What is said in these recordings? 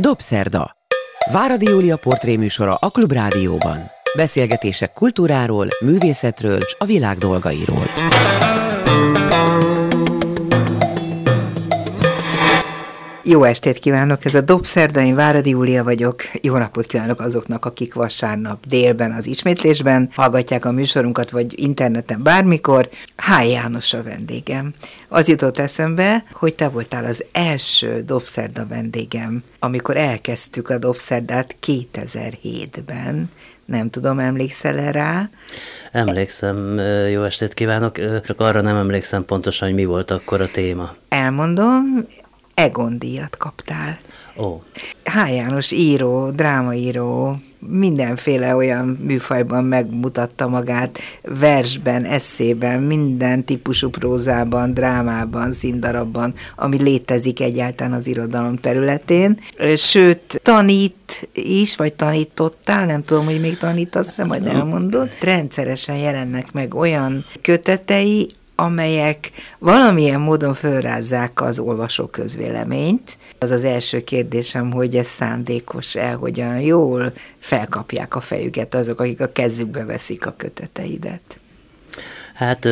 Dobszerda. Váradi Júlia portréműsora a Klubrádióban. Beszélgetések kultúráról, művészetről és a világ dolgairól. Jó estét kívánok, ez a Dobszerda, én Váradi Júlia vagyok. Jó napot kívánok azoknak, akik vasárnap délben az ismétlésben hallgatják a műsorunkat, vagy interneten bármikor. Háj János a vendégem. Az jutott eszembe, hogy te voltál az első Dobszerda vendégem, amikor elkezdtük a Dobszerdát 2007-ben. Nem tudom, emlékszel-e rá? Emlékszem, jó estét kívánok, csak arra nem emlékszem pontosan, hogy mi volt akkor a téma. Elmondom, Egon díjat kaptál. Ó. H. János író, drámaíró, mindenféle olyan műfajban megmutatta magát, versben, eszében, minden típusú prózában, drámában, színdarabban, ami létezik egyáltalán az irodalom területén. Sőt, tanít is, vagy tanítottál, nem tudom, hogy még tanítasz-e, majd elmondod. Rendszeresen jelennek meg olyan kötetei, amelyek valamilyen módon fölrázzák az olvasó közvéleményt. Az az első kérdésem, hogy ez szándékos-e, hogyan jól felkapják a fejüket azok, akik a kezükbe veszik a köteteidet. Hát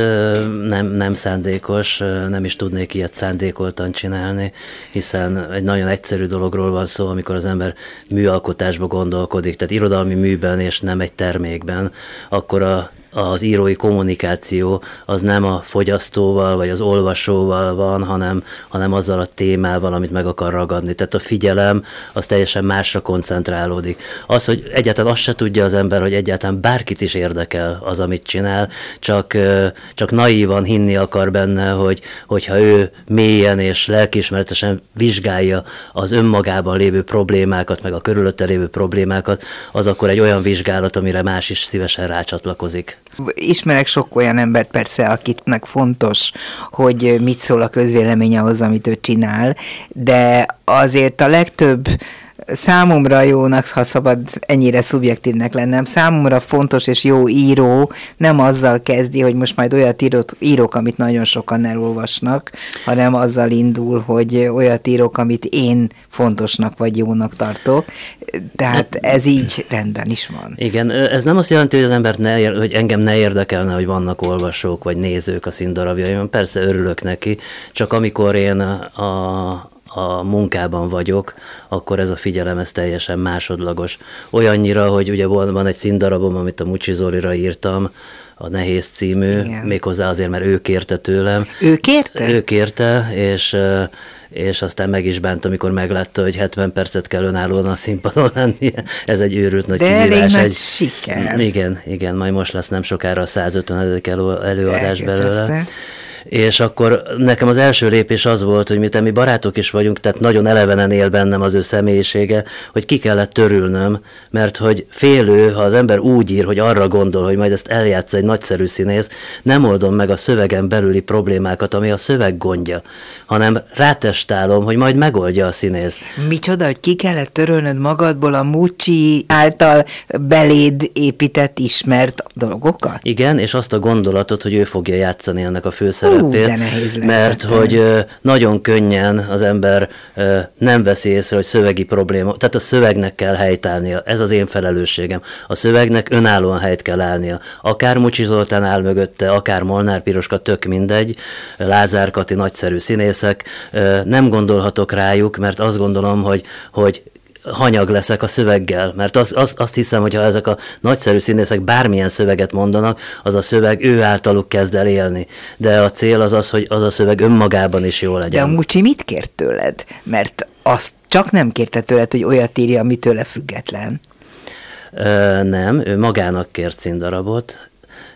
nem, nem szándékos, nem is tudnék ilyet szándékoltan csinálni, hiszen egy nagyon egyszerű dologról van szó, amikor az ember műalkotásba gondolkodik, tehát irodalmi műben és nem egy termékben, akkor a az írói kommunikáció az nem a fogyasztóval vagy az olvasóval van, hanem, hanem azzal a témával, amit meg akar ragadni. Tehát a figyelem az teljesen másra koncentrálódik. Az, hogy egyáltalán azt se tudja az ember, hogy egyáltalán bárkit is érdekel az, amit csinál, csak, csak naívan hinni akar benne, hogy, hogyha ő mélyen és lelkiismeretesen vizsgálja az önmagában lévő problémákat, meg a körülötte lévő problémákat, az akkor egy olyan vizsgálat, amire más is szívesen rácsatlakozik. Ismerek sok olyan embert persze, akitnek fontos, hogy mit szól a közvélemény ahhoz, amit ő csinál, de azért a legtöbb számomra jónak, ha szabad ennyire szubjektívnek lennem, számomra fontos és jó író nem azzal kezdi, hogy most majd olyat írok, írok, amit nagyon sokan elolvasnak, hanem azzal indul, hogy olyat írok, amit én fontosnak vagy jónak tartok. Tehát ez így rendben is van. Igen, ez nem azt jelenti, hogy az embert ne, hogy engem ne érdekelne, hogy vannak olvasók vagy nézők a színdarabjaimon. Persze örülök neki, csak amikor én a, a munkában vagyok, akkor ez a figyelem ez teljesen másodlagos. Olyannyira, hogy ugye van egy színdarabom, amit a Mucsi Zolira írtam, a Nehéz című, Igen. méghozzá azért, mert ő kérte tőlem. Ő kérte? Ő kérte, és és aztán meg is bánt, amikor meglátta, hogy 70 percet kell önállóan a színpadon lennie. Ez egy őrült nagy De kihívás. elég nagy siker. Igen, igen, majd most lesz nem sokára a 150. előadás belőle és akkor nekem az első lépés az volt, hogy miután mi barátok is vagyunk, tehát nagyon elevenen él bennem az ő személyisége, hogy ki kellett törülnöm, mert hogy félő, ha az ember úgy ír, hogy arra gondol, hogy majd ezt eljátsz egy nagyszerű színész, nem oldom meg a szövegen belüli problémákat, ami a szöveg gondja, hanem rátestálom, hogy majd megoldja a színész. Micsoda, hogy ki kellett törölnöd magadból a Mucsi által beléd épített ismert dolgokat? Igen, és azt a gondolatot, hogy ő fogja játszani ennek a főszerepet szerepét, de nehéz mert hogy nagyon könnyen az ember nem veszi észre, hogy szövegi probléma, tehát a szövegnek kell helytállnia, ez az én felelősségem. A szövegnek önállóan helyt kell állnia. Akár Mucsi Zoltán áll mögötte, akár Molnár Piroska, tök mindegy, Lázár Kati nagyszerű színészek, nem gondolhatok rájuk, mert azt gondolom, hogy, hogy hanyag leszek a szöveggel, mert az, az, azt hiszem, hogy ha ezek a nagyszerű színészek bármilyen szöveget mondanak, az a szöveg ő általuk kezd el élni. De a cél az az, hogy az a szöveg önmagában is jó legyen. De a Mucsi mit kért tőled? Mert azt csak nem kérte tőled, hogy olyat írja, ami tőle független. Ö, nem, ő magának kért színdarabot,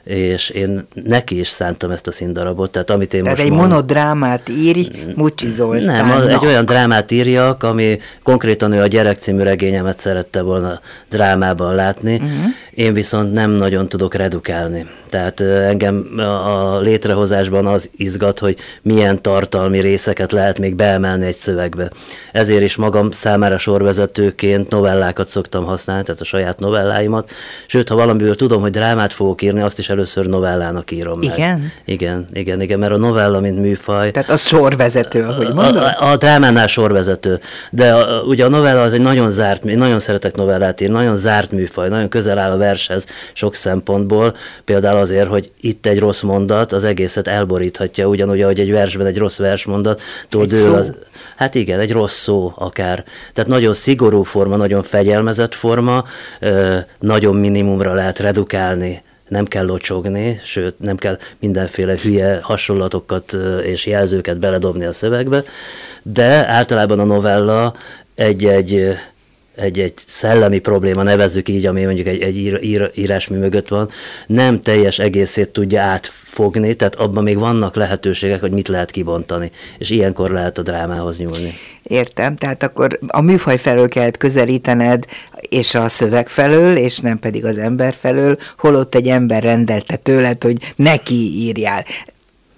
és én neki is szántam ezt a színdarabot. Tehát, amit én tehát most egy mond... monodrámát írj Mucsi Zoltán. Nem, egy olyan drámát írjak, ami konkrétan ő a Gyerek című regényemet szerette volna drámában látni. Uh-huh. Én viszont nem nagyon tudok redukálni. Tehát engem a létrehozásban az izgat, hogy milyen tartalmi részeket lehet még beemelni egy szövegbe. Ezért is magam számára sorvezetőként novellákat szoktam használni, tehát a saját novelláimat. Sőt, ha valamiből tudom, hogy drámát fogok írni, azt is először novellának írom meg. Igen? Igen, igen, igen, mert a novella, mint műfaj... Tehát az sorvezető, ahogy mondod? A, a, a drámánál sorvezető, de a, ugye a novella az egy nagyon zárt, én nagyon szeretek novellát írni, nagyon zárt műfaj, nagyon közel áll a vershez sok szempontból, például azért, hogy itt egy rossz mondat az egészet elboríthatja, ugyanúgy, ahogy egy versben egy rossz versmondat, egy szó. az, Hát igen, egy rossz szó akár. Tehát nagyon szigorú forma, nagyon fegyelmezett forma, nagyon minimumra lehet redukálni nem kell locsogni, sőt nem kell mindenféle hülye hasonlatokat és jelzőket beledobni a szövegbe, de általában a novella egy-egy egy-egy szellemi probléma, nevezzük így, ami mondjuk egy, egy ír, ír, írásmű mögött van, nem teljes egészét tudja átfogni, tehát abban még vannak lehetőségek, hogy mit lehet kibontani, és ilyenkor lehet a drámához nyúlni. Értem, tehát akkor a műfaj felől kellett közelítened, és a szöveg felől, és nem pedig az ember felől, holott egy ember rendelte tőled, hogy neki írjál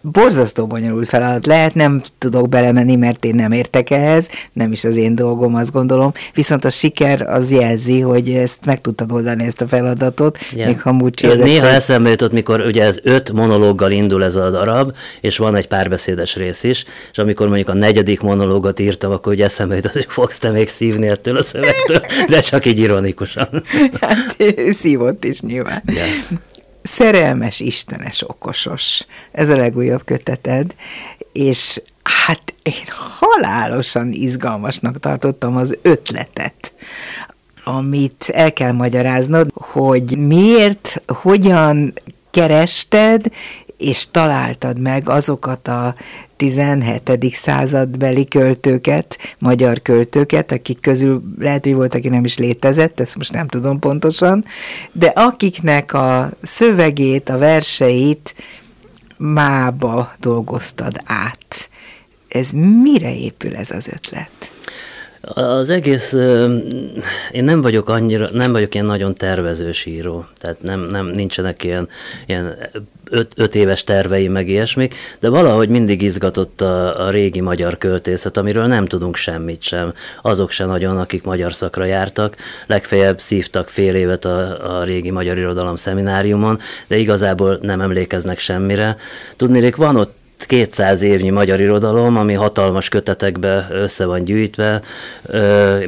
borzasztó bonyolult feladat lehet, nem tudok belemenni, mert én nem értek ehhez, nem is az én dolgom, azt gondolom, viszont a siker az jelzi, hogy ezt meg tudtad oldani ezt a feladatot, yeah. még ha múlt Néha eszembe jutott, mikor ugye ez öt monológgal indul ez a darab, és van egy párbeszédes rész is, és amikor mondjuk a negyedik monológot írtam, akkor ugye eszembe jutott, hogy fogsz te még szívni ettől a szövegtől, de csak így ironikusan. Hát szívott is nyilván. Yeah. Szerelmes, istenes, okosos. Ez a legújabb köteted, és hát én halálosan izgalmasnak tartottam az ötletet, amit el kell magyaráznod, hogy miért, hogyan kerested, és találtad meg azokat a 17. századbeli költőket, magyar költőket, akik közül lehet, hogy volt, aki nem is létezett, ezt most nem tudom pontosan, de akiknek a szövegét, a verseit mába dolgoztad át. Ez mire épül ez az ötlet? Az egész, én nem vagyok annyira, nem vagyok ilyen nagyon tervezős író, tehát nem, nem nincsenek ilyen, ilyen öt, öt éves tervei, meg ilyesmik, de valahogy mindig izgatott a, a régi magyar költészet, amiről nem tudunk semmit sem. Azok se nagyon, akik magyar szakra jártak, legfeljebb szívtak fél évet a, a régi magyar irodalom szemináriumon, de igazából nem emlékeznek semmire. Tudnélik, van ott 200 évnyi magyar irodalom, ami hatalmas kötetekbe össze van gyűjtve.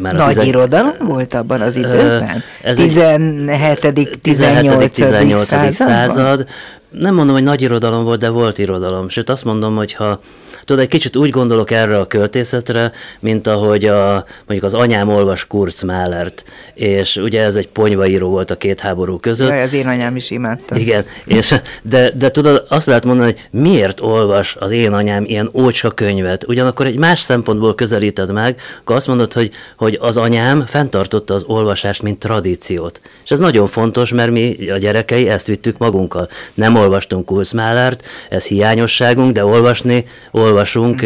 Már Nagy tizen... irodalom volt abban az időben? Ez 17. 18. 18. század. Nem mondom, hogy nagy irodalom volt, de volt irodalom. Sőt, azt mondom, hogy ha Tudod, egy kicsit úgy gondolok erre a költészetre, mint ahogy a, mondjuk az anyám olvas Kurz Málert, és ugye ez egy ponyvaíró volt a két háború között. Jaj, az én anyám is imádta. Igen, és, de, de tudod, azt lehet mondani, hogy miért olvas az én anyám ilyen ócska könyvet, ugyanakkor egy más szempontból közelíted meg, akkor azt mondod, hogy, hogy az anyám fenntartotta az olvasást, mint tradíciót. És ez nagyon fontos, mert mi a gyerekei ezt vittük magunkkal. Nem olvastunk Kurz Málert, ez hiányosságunk, de olvasni, olvasni olvasunk,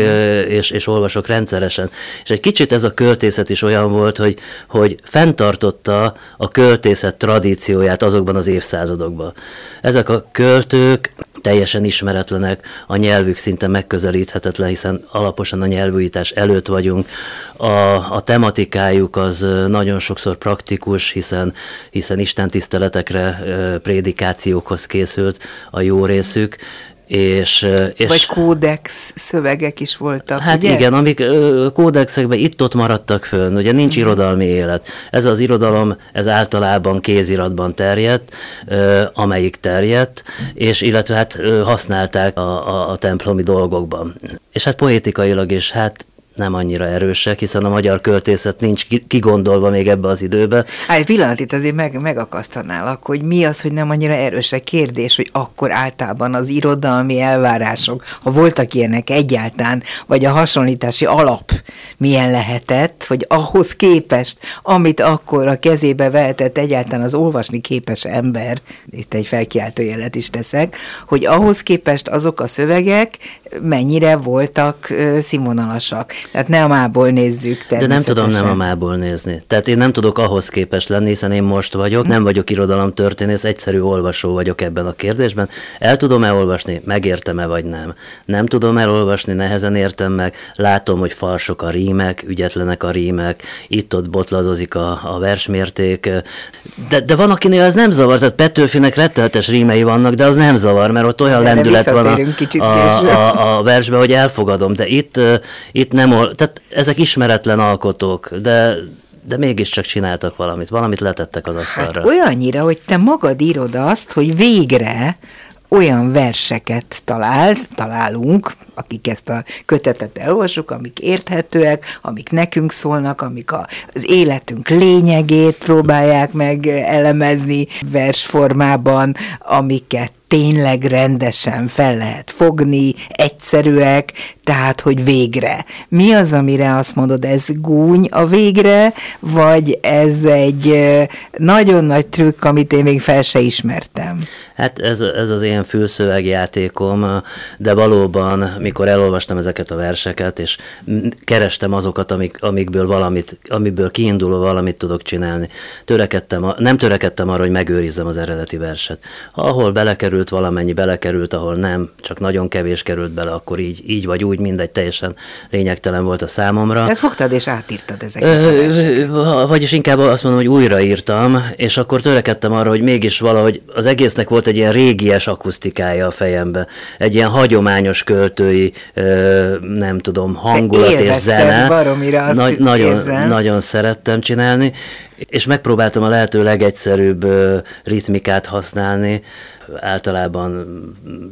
és, és olvasok rendszeresen. És egy kicsit ez a költészet is olyan volt, hogy, hogy fenntartotta a költészet tradícióját azokban az évszázadokban. Ezek a költők teljesen ismeretlenek, a nyelvük szinte megközelíthetetlen, hiszen alaposan a nyelvújítás előtt vagyunk. A, a tematikájuk az nagyon sokszor praktikus, hiszen, hiszen istentiszteletekre, prédikációkhoz készült a jó részük, és, és, Vagy kódex szövegek is voltak, Hát ugye? igen, amik kódexekben itt-ott maradtak fönn, ugye nincs uh-huh. irodalmi élet. Ez az irodalom, ez általában kéziratban terjedt, amelyik terjedt, és illetve hát használták a, a, a templomi dolgokban. És hát poétikailag is, hát nem annyira erősek, hiszen a magyar költészet nincs kigondolva még ebbe az időbe. Hát egy pillanat itt azért meg, megakasztanálak, hogy mi az, hogy nem annyira erősek kérdés, hogy akkor általában az irodalmi elvárások, ha voltak ilyenek egyáltalán, vagy a hasonlítási alap milyen lehetett, hogy ahhoz képest, amit akkor a kezébe vehetett egyáltalán az olvasni képes ember, itt egy felkiáltó jelet is teszek, hogy ahhoz képest azok a szövegek mennyire voltak színvonalasak. Tehát nem a mából nézzük De nem tudom nem a mából nézni. Tehát én nem tudok ahhoz képest lenni, hiszen én most vagyok, nem vagyok irodalomtörténész, egyszerű olvasó vagyok ebben a kérdésben. El tudom elolvasni, megértem-e vagy nem. Nem tudom elolvasni, nehezen értem meg, látom, hogy falsok a rímek, ügyetlenek a rímek, itt-ott botladozik a, a versmérték. De, de van, akinél ez nem zavar, tehát Petőfinek retteltes rímei vannak, de az nem zavar, mert ott olyan lendület van a, a, a, a versben, hogy elfogadom, de itt, itt nem, tehát ezek ismeretlen alkotók, de de mégiscsak csináltak valamit, valamit letettek az asztalra. Hát olyannyira, hogy te magad írod azt, hogy végre olyan verseket talál, találunk, akik ezt a kötetet elolvasjuk, amik érthetőek, amik nekünk szólnak, amik a, az életünk lényegét próbálják meg elemezni versformában, amiket tényleg rendesen fel lehet fogni, egyszerűek, tehát, hogy végre. Mi az, amire azt mondod, ez gúny a végre, vagy ez egy nagyon nagy trükk, amit én még fel se ismertem? Hát ez, ez az én fülszövegjátékom, de valóban, mikor elolvastam ezeket a verseket, és kerestem azokat, amik, amikből valamit, amiből kiindulva valamit tudok csinálni, törekedtem, nem törekedtem arra, hogy megőrizzem az eredeti verset. Ahol belekerült valamennyi, belekerült, ahol nem, csak nagyon kevés került bele, akkor így, így vagy úgy, mindegy, teljesen lényegtelen volt a számomra. Tehát fogtad és átírtad ezeket Ö, Vagyis inkább azt mondom, hogy újraírtam, és akkor törekedtem arra, hogy mégis valahogy az egésznek volt egy ilyen régies akusztikája a fejembe, egy ilyen hagyományos költői, nem tudom, hangulat és zene. Baromira azt Nagy, nagyon, nagyon szerettem csinálni, és megpróbáltam a lehető legegyszerűbb ritmikát használni, általában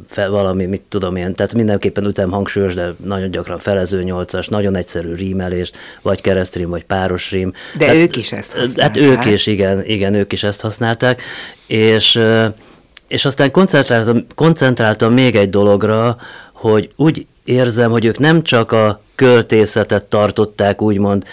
fel, valami, mit tudom én, tehát mindenképpen ütem hangsúlyos, de nagyon gyakran felező nyolcas, nagyon egyszerű rímelés, vagy keresztrím, vagy páros rím. De tehát, ők is ezt használták. Hát ők is, igen, igen, ők is ezt használták, és és aztán koncentráltam, koncentráltam még egy dologra, hogy úgy érzem, hogy ők nem csak a költészetet tartották úgymond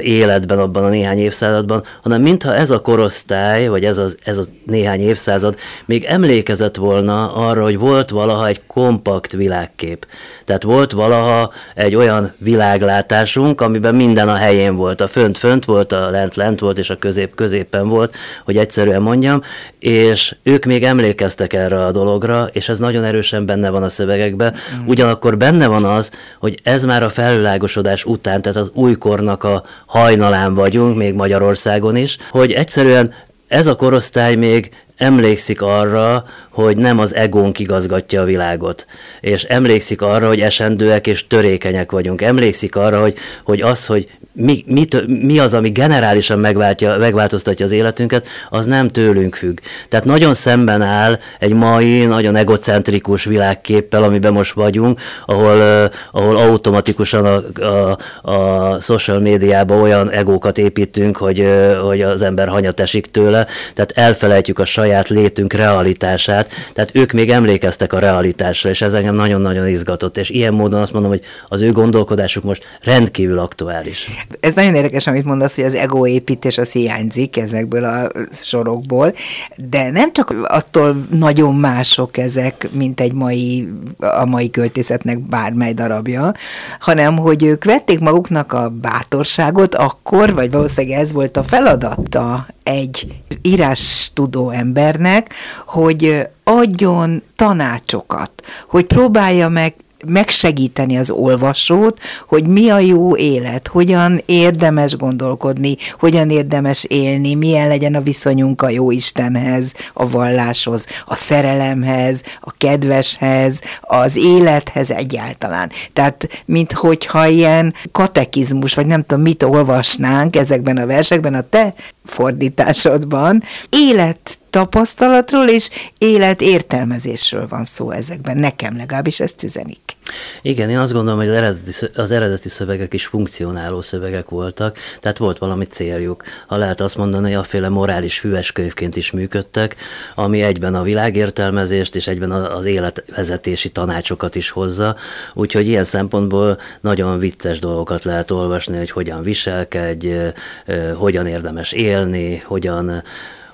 életben abban a néhány évszázadban, hanem mintha ez a korosztály, vagy ez a, ez a néhány évszázad még emlékezett volna arra, hogy volt valaha egy kompakt világkép. Tehát volt valaha egy olyan világlátásunk, amiben minden a helyén volt. A fönt fönt volt, a lent lent volt, és a közép középen volt, hogy egyszerűen mondjam, és ők még emlékeztek erre a dologra, és ez nagyon erősen benne van a szövegekben. Mm. Ugyanakkor benne van az, hogy ez már a felvilágosodás után, tehát az újkornak a hajnalán vagyunk, még Magyarországon is, hogy egyszerűen ez a korosztály még emlékszik arra, hogy nem az egónk igazgatja a világot, és emlékszik arra, hogy esendőek és törékenyek vagyunk. Emlékszik arra, hogy, hogy az, hogy mi, mi, mi az, ami generálisan megváltja, megváltoztatja az életünket, az nem tőlünk függ. Tehát nagyon szemben áll egy mai, nagyon egocentrikus világképpel, amiben most vagyunk, ahol, uh, ahol automatikusan a, a, a social médiában olyan egókat építünk, hogy, uh, hogy az ember hanyat esik tőle, tehát elfelejtjük a saját létünk realitását, tehát ők még emlékeztek a realitásra, és ez engem nagyon-nagyon izgatott, és ilyen módon azt mondom, hogy az ő gondolkodásuk most rendkívül aktuális. Ez nagyon érdekes, amit mondasz, hogy az ego építés az hiányzik ezekből a sorokból, de nem csak attól nagyon mások ezek, mint egy mai, a mai költészetnek bármely darabja, hanem hogy ők vették maguknak a bátorságot akkor, vagy valószínűleg ez volt a feladata egy írás tudó embernek, hogy adjon tanácsokat, hogy próbálja meg megsegíteni az olvasót, hogy mi a jó élet, hogyan érdemes gondolkodni, hogyan érdemes élni, milyen legyen a viszonyunk a jó Istenhez, a valláshoz, a szerelemhez, a kedveshez, az élethez egyáltalán. Tehát, minthogyha ilyen katekizmus, vagy nem tudom, mit olvasnánk ezekben a versekben, a te fordításodban, élet tapasztalatról és életértelmezésről van szó ezekben. Nekem legalábbis ezt üzenik. Igen, én azt gondolom, hogy az eredeti, az eredeti szövegek is funkcionáló szövegek voltak, tehát volt valami céljuk. Ha lehet azt mondani, hogy féle morális könyvként is működtek, ami egyben a világértelmezést és egyben az életvezetési tanácsokat is hozza, úgyhogy ilyen szempontból nagyon vicces dolgokat lehet olvasni, hogy hogyan viselkedj, hogyan érdemes élni, hogyan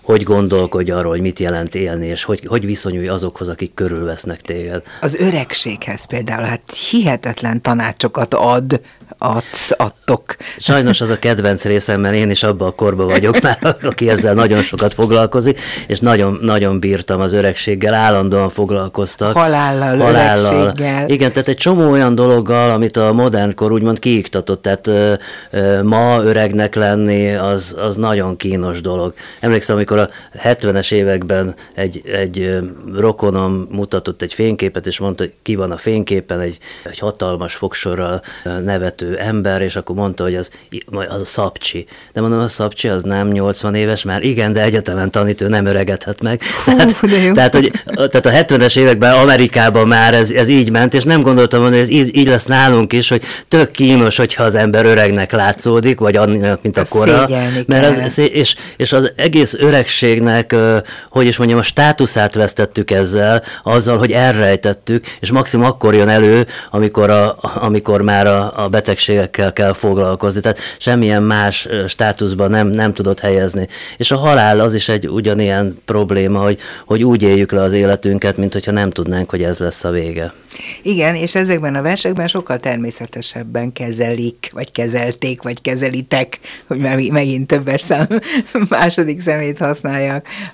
hogy gondolkodj arról, hogy mit jelent élni, és hogy, hogy viszonyulj azokhoz, akik körülvesznek téged. Az öregséghez például, hát hihetetlen tanácsokat ad adsz, adtok. Sajnos az a kedvenc részem, mert én is abban a korban vagyok már, aki ezzel nagyon sokat foglalkozik, és nagyon, nagyon bírtam az öregséggel, állandóan foglalkoztak. Halállal, halállal. öregséggel. Igen, tehát egy csomó olyan dologgal, amit a modern kor úgymond kiiktatott, tehát ö, ö, ma öregnek lenni, az, az nagyon kínos dolog. Emlékszem, amikor a 70-es években egy, egy rokonom mutatott egy fényképet, és mondta, hogy ki van a fényképen, egy, egy hatalmas fogsorral nevető ember, és akkor mondta, hogy az, az a Szabcsi. De mondom, a Szabcsi az nem 80 éves már, igen, de egyetemen tanít, ő nem öregedhet meg. Hú, tehát, tehát, hogy, tehát a 70-es években Amerikában már ez, ez így ment, és nem gondoltam hogy ez így, így lesz nálunk is, hogy tök kínos, hogyha az ember öregnek látszódik, vagy annak, mint a kora. Mert az, és, és az egész öregségnek, hogy is mondjam, a státuszát vesztettük ezzel, azzal, hogy elrejtettük, és maximum akkor jön elő, amikor, a, amikor már a, a beteg betegségekkel kell foglalkozni, tehát semmilyen más státuszban nem, nem tudott helyezni. És a halál az is egy ugyanilyen probléma, hogy, hogy úgy éljük le az életünket, mint hogyha nem tudnánk, hogy ez lesz a vége. Igen, és ezekben a versekben sokkal természetesebben kezelik, vagy kezelték, vagy kezelitek, hogy már megint többes szám második szemét használják,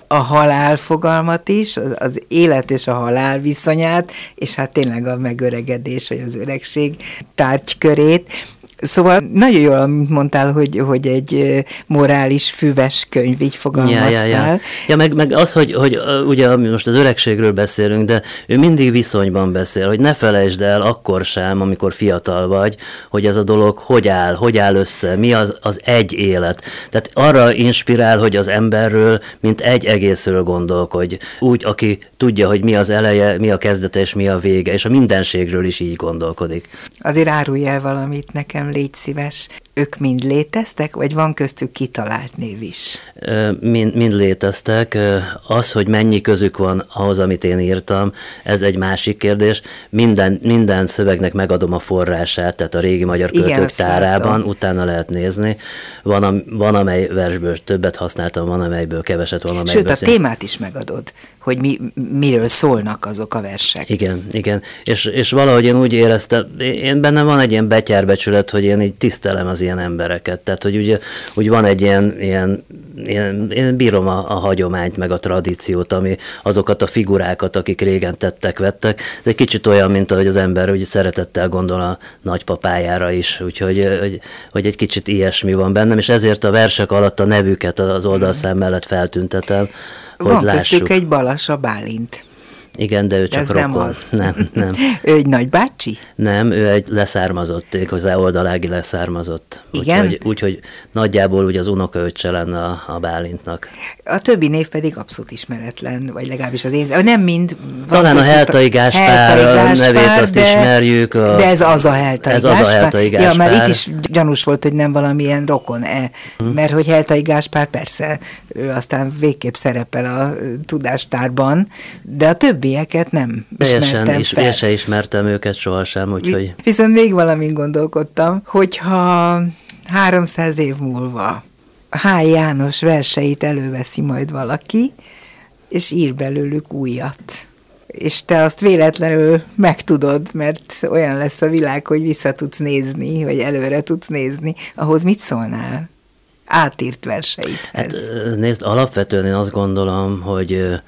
a halál fogalmat is, az, az élet és a halál viszonyát, és hát tényleg a megöregedés, vagy az öregség tárgykörét, Szóval nagyon jól, amit mondtál, hogy, hogy egy morális füves könyv, így fogalmaztál. Ja, ja, ja. ja meg, meg az, hogy, hogy ugye most az öregségről beszélünk, de ő mindig viszonyban beszél, hogy ne felejtsd el akkor sem, amikor fiatal vagy, hogy ez a dolog hogy áll, hogy áll össze, mi az, az egy élet. Tehát arra inspirál, hogy az emberről, mint egy egészről gondolkodj. Úgy, aki tudja, hogy mi az eleje, mi a kezdete és mi a vége, és a mindenségről is így gondolkodik. Azért árulj el valamit nekem légy szíves ők mind léteztek, vagy van köztük kitalált név is? Mind, mind léteztek. Az, hogy mennyi közük van ahhoz, amit én írtam, ez egy másik kérdés. Minden, minden szövegnek megadom a forrását, tehát a régi magyar költők tárában, utána lehet nézni. Van, a, van, amely versből többet használtam, van, amelyből keveset, van, amelyből... Sőt, a szín... témát is megadod, hogy mi, miről szólnak azok a versek. Igen, igen. És, és valahogy én úgy éreztem, én bennem van egy ilyen betyárbecsület, hogy én így tisztelem az ilyen embereket. Tehát, hogy ugye úgy van egy ilyen, ilyen, ilyen én bírom a, a hagyományt, meg a tradíciót, ami azokat a figurákat, akik régen tettek, vettek. Ez egy kicsit olyan, mint ahogy az ember hogy szeretettel gondol a nagypapájára is, úgyhogy hogy, hogy egy kicsit ilyesmi van bennem, és ezért a versek alatt a nevüket az oldalszám mellett feltüntetem, hogy van lássuk. köztük egy Balassa Bálint. Igen, de ő csak ez rokon. nem az. Nem, nem. ő egy nagybácsi? Nem, ő egy leszármazott, hozzá oldalági leszármazott. Igen? Úgyhogy, úgyhogy nagyjából úgy az unokaöccse lenne a, a Bálintnak. A többi név pedig abszolút ismeretlen, vagy legalábbis az én, nem mind. Talán a Heltai Gáspár, Heltai Gáspár nevét azt de, ismerjük. A, de ez az a Heltai ez Gáspár. az a Heltai Gáspár. Ja, mert itt is gyanús volt, hogy nem valamilyen rokon-e, hmm. mert hogy Heltai Gáspár persze, ő aztán végképp szerepel a tudástárban, de a többieket nem Teljesen is, Én se ismertem őket sohasem, úgyhogy... Viszont még valamin gondolkodtam, hogyha 300 év múlva H. János verseit előveszi majd valaki, és ír belőlük újat. És te azt véletlenül megtudod, mert olyan lesz a világ, hogy vissza tudsz nézni, vagy előre tudsz nézni. Ahhoz mit szólnál? Átírt verseithez. Hát, nézd, alapvetően én azt gondolom, hogy,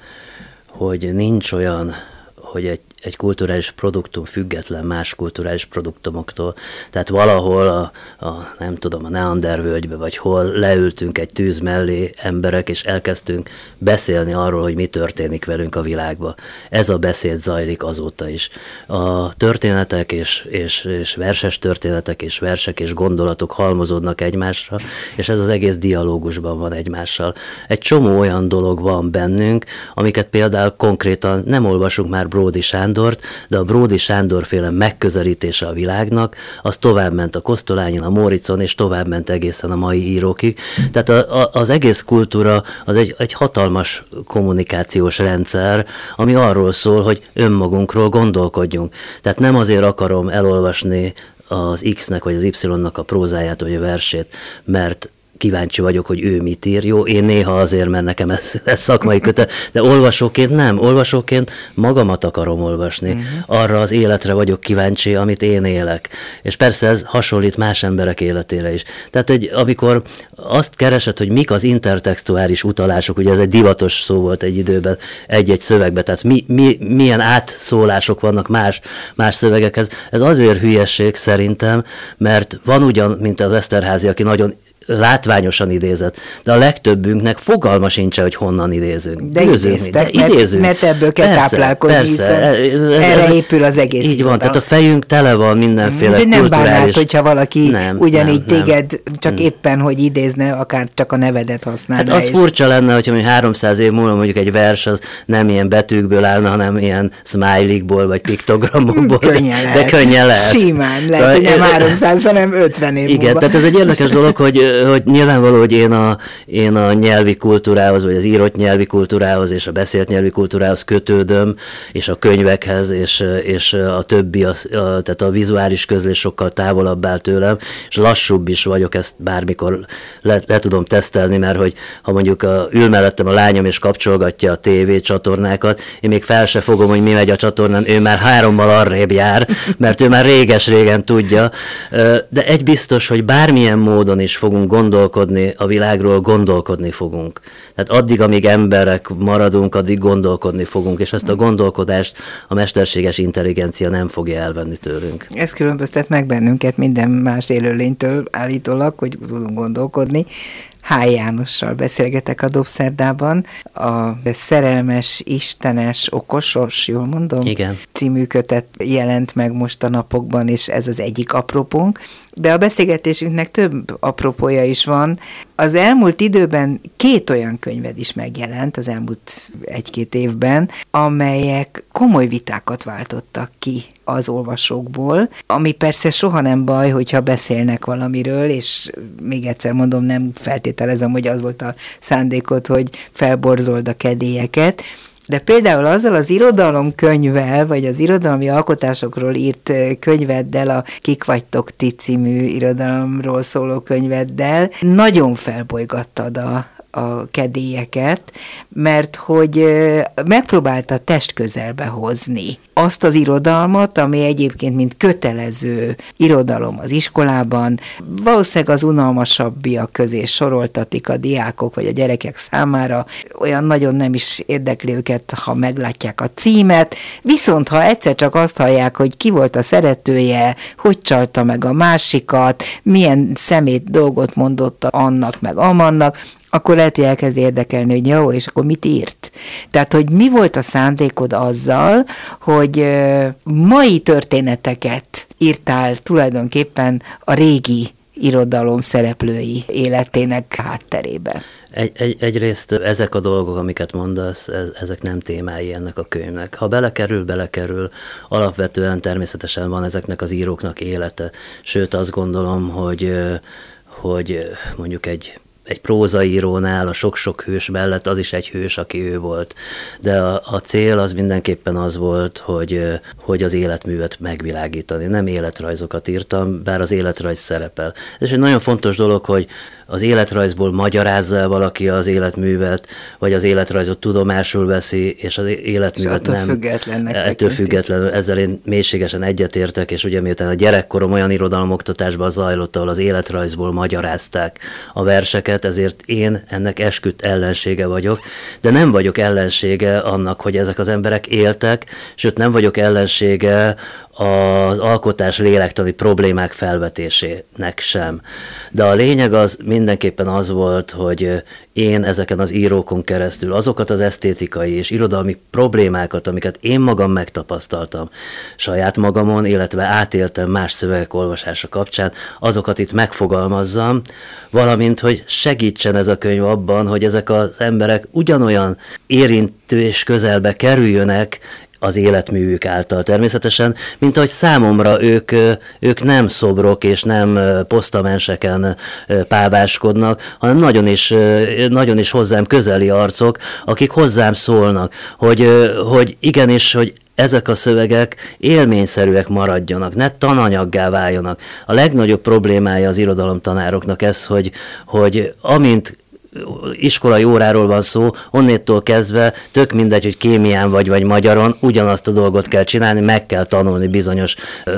hogy nincs olyan, hogy egy egy kulturális produktum független más kulturális produktumoktól. Tehát valahol a, a nem tudom, a Neander völgybe, vagy hol leültünk egy tűz mellé emberek, és elkezdtünk beszélni arról, hogy mi történik velünk a világba. Ez a beszéd zajlik azóta is. A történetek és, és, és verses történetek és versek és gondolatok halmozódnak egymásra, és ez az egész dialógusban van egymással. Egy csomó olyan dolog van bennünk, amiket például konkrétan nem olvasunk már Bródi Sándor, Sándort, de a Bródi Sándor féle megközelítése a világnak, az tovább ment a Kosztolányin, a Móricon, és tovább ment egészen a mai írókig. Tehát a, a, az egész kultúra az egy, egy hatalmas kommunikációs rendszer, ami arról szól, hogy önmagunkról gondolkodjunk. Tehát nem azért akarom elolvasni az X-nek vagy az Y-nak a prózáját vagy a versét, mert kíváncsi vagyok, hogy ő mit ír. Jó, én néha azért, mert nekem ez, ez szakmai köte, de olvasóként nem. Olvasóként magamat akarom olvasni. Uh-huh. Arra az életre vagyok kíváncsi, amit én élek. És persze ez hasonlít más emberek életére is. Tehát, egy, amikor azt keresed, hogy mik az intertextuális utalások, ugye ez egy divatos szó volt egy időben egy-egy szövegben, tehát mi, mi, milyen átszólások vannak más, más szövegekhez. Ez azért hülyesség szerintem, mert van ugyan, mint az Eszterházi, aki nagyon látványosan idézett, de a legtöbbünknek fogalma sincs, hogy honnan idézünk. De idéztek, de idézünk. Mert, ebből kell persze, táplálkozni, persze, erre ez, épül az egész. Így van, tehát a fejünk tele van mindenféle Hogy nem bánnád, hogyha valaki nem, ugyanígy nem, téged nem. csak nem. éppen, hogy idézne, akár csak a nevedet használna. Hát az és... furcsa lenne, hogyha mondjuk 300 év múlva mondjuk egy vers az nem ilyen betűkből állna, hanem ilyen smiley-ból vagy piktogramokból. könnyen lehet. De könnyen lehet. Simán lehet, szóval, hogy nem 300, hanem 50 év Igen, múlva. tehát ez egy érdekes dolog, hogy hogy nyilvánvaló, hogy én a, én a nyelvi kultúrához, vagy az írott nyelvi kultúrához, és a beszélt nyelvi kultúrához kötődöm, és a könyvekhez, és, és a többi, a, a, tehát a vizuális közlés sokkal távolabb áll tőlem, és lassúbb is vagyok, ezt bármikor le, le tudom tesztelni, mert hogy ha mondjuk a, ül mellettem a lányom, és kapcsolgatja a TV csatornákat, én még fel se fogom, hogy mi megy a csatornán, ő már hárommal arrébb jár, mert ő már réges-régen tudja, de egy biztos, hogy bármilyen módon is fogunk gondolkodni a világról, gondolkodni fogunk. Tehát addig, amíg emberek maradunk, addig gondolkodni fogunk, és ezt a gondolkodást a mesterséges intelligencia nem fogja elvenni tőlünk. Ez különböztet meg bennünket minden más élőlénytől állítólag, hogy tudunk gondolkodni. H. Jánossal beszélgetek a Dobszerdában. A Szerelmes, Istenes, Okosos, jól mondom? Igen. Című kötet jelent meg most a napokban, és ez az egyik apropónk. De a beszélgetésünknek több apropója is van. Az elmúlt időben két olyan könyved is megjelent, az elmúlt egy-két évben, amelyek komoly vitákat váltottak ki az olvasókból, ami persze soha nem baj, hogyha beszélnek valamiről, és még egyszer mondom, nem feltételezem, hogy az volt a szándékot, hogy felborzold a kedélyeket, de például azzal az irodalomkönyvvel, vagy az irodalmi alkotásokról írt könyveddel, a Kik vagytok ti című irodalomról szóló könyveddel, nagyon felbolygattad a, a kedélyeket, mert hogy megpróbálta test közelbe hozni azt az irodalmat, ami egyébként mint kötelező irodalom az iskolában, valószínűleg az unalmasabbiak közé soroltatik a diákok vagy a gyerekek számára, olyan nagyon nem is érdekli őket, ha meglátják a címet, viszont ha egyszer csak azt hallják, hogy ki volt a szeretője, hogy csalta meg a másikat, milyen szemét dolgot mondott annak meg amannak, akkor lehet, hogy elkezd érdekelni, hogy jó, és akkor mit írt. Tehát, hogy mi volt a szándékod azzal, hogy mai történeteket írtál tulajdonképpen a régi irodalom szereplői életének hátterébe. Egy, egy, egyrészt ezek a dolgok, amiket mondasz, ez, ezek nem témái ennek a könyvnek. Ha belekerül, belekerül. Alapvetően természetesen van ezeknek az íróknak élete. Sőt, azt gondolom, hogy hogy mondjuk egy egy prózaírónál a sok-sok hős mellett az is egy hős, aki ő volt. De a, a cél az mindenképpen az volt, hogy, hogy az életművet megvilágítani. Nem életrajzokat írtam, bár az életrajz szerepel. Ez egy nagyon fontos dolog, hogy az életrajzból magyarázza valaki az életművet, vagy az életrajzot tudomásul veszi, és az életművet nem. Függetlennek ettől függetlenül, ezzel én mélységesen egyetértek, és ugye miután a gyerekkorom olyan irodalomoktatásban zajlott, ahol az életrajzból magyarázták a verseket, ezért én ennek esküdt ellensége vagyok, de nem vagyok ellensége annak, hogy ezek az emberek éltek, sőt nem vagyok ellensége az alkotás lélektani problémák felvetésének sem. De a lényeg az mindenképpen az volt, hogy én ezeken az írókon keresztül azokat az esztétikai és irodalmi problémákat, amiket én magam megtapasztaltam saját magamon, illetve átéltem más szövegek olvasása kapcsán, azokat itt megfogalmazzam, valamint, hogy segítsen ez a könyv abban, hogy ezek az emberek ugyanolyan érintő és közelbe kerüljönek az életművük által természetesen, mint ahogy számomra ők, ők nem szobrok és nem posztamenseken páváskodnak, hanem nagyon is, nagyon is hozzám közeli arcok, akik hozzám szólnak, hogy, hogy igenis, hogy ezek a szövegek élményszerűek maradjanak, ne tananyaggá váljanak. A legnagyobb problémája az irodalomtanároknak ez, hogy, hogy amint iskolai óráról van szó, onnétól kezdve tök mindegy, hogy kémián vagy, vagy magyaron, ugyanazt a dolgot kell csinálni, meg kell tanulni bizonyos,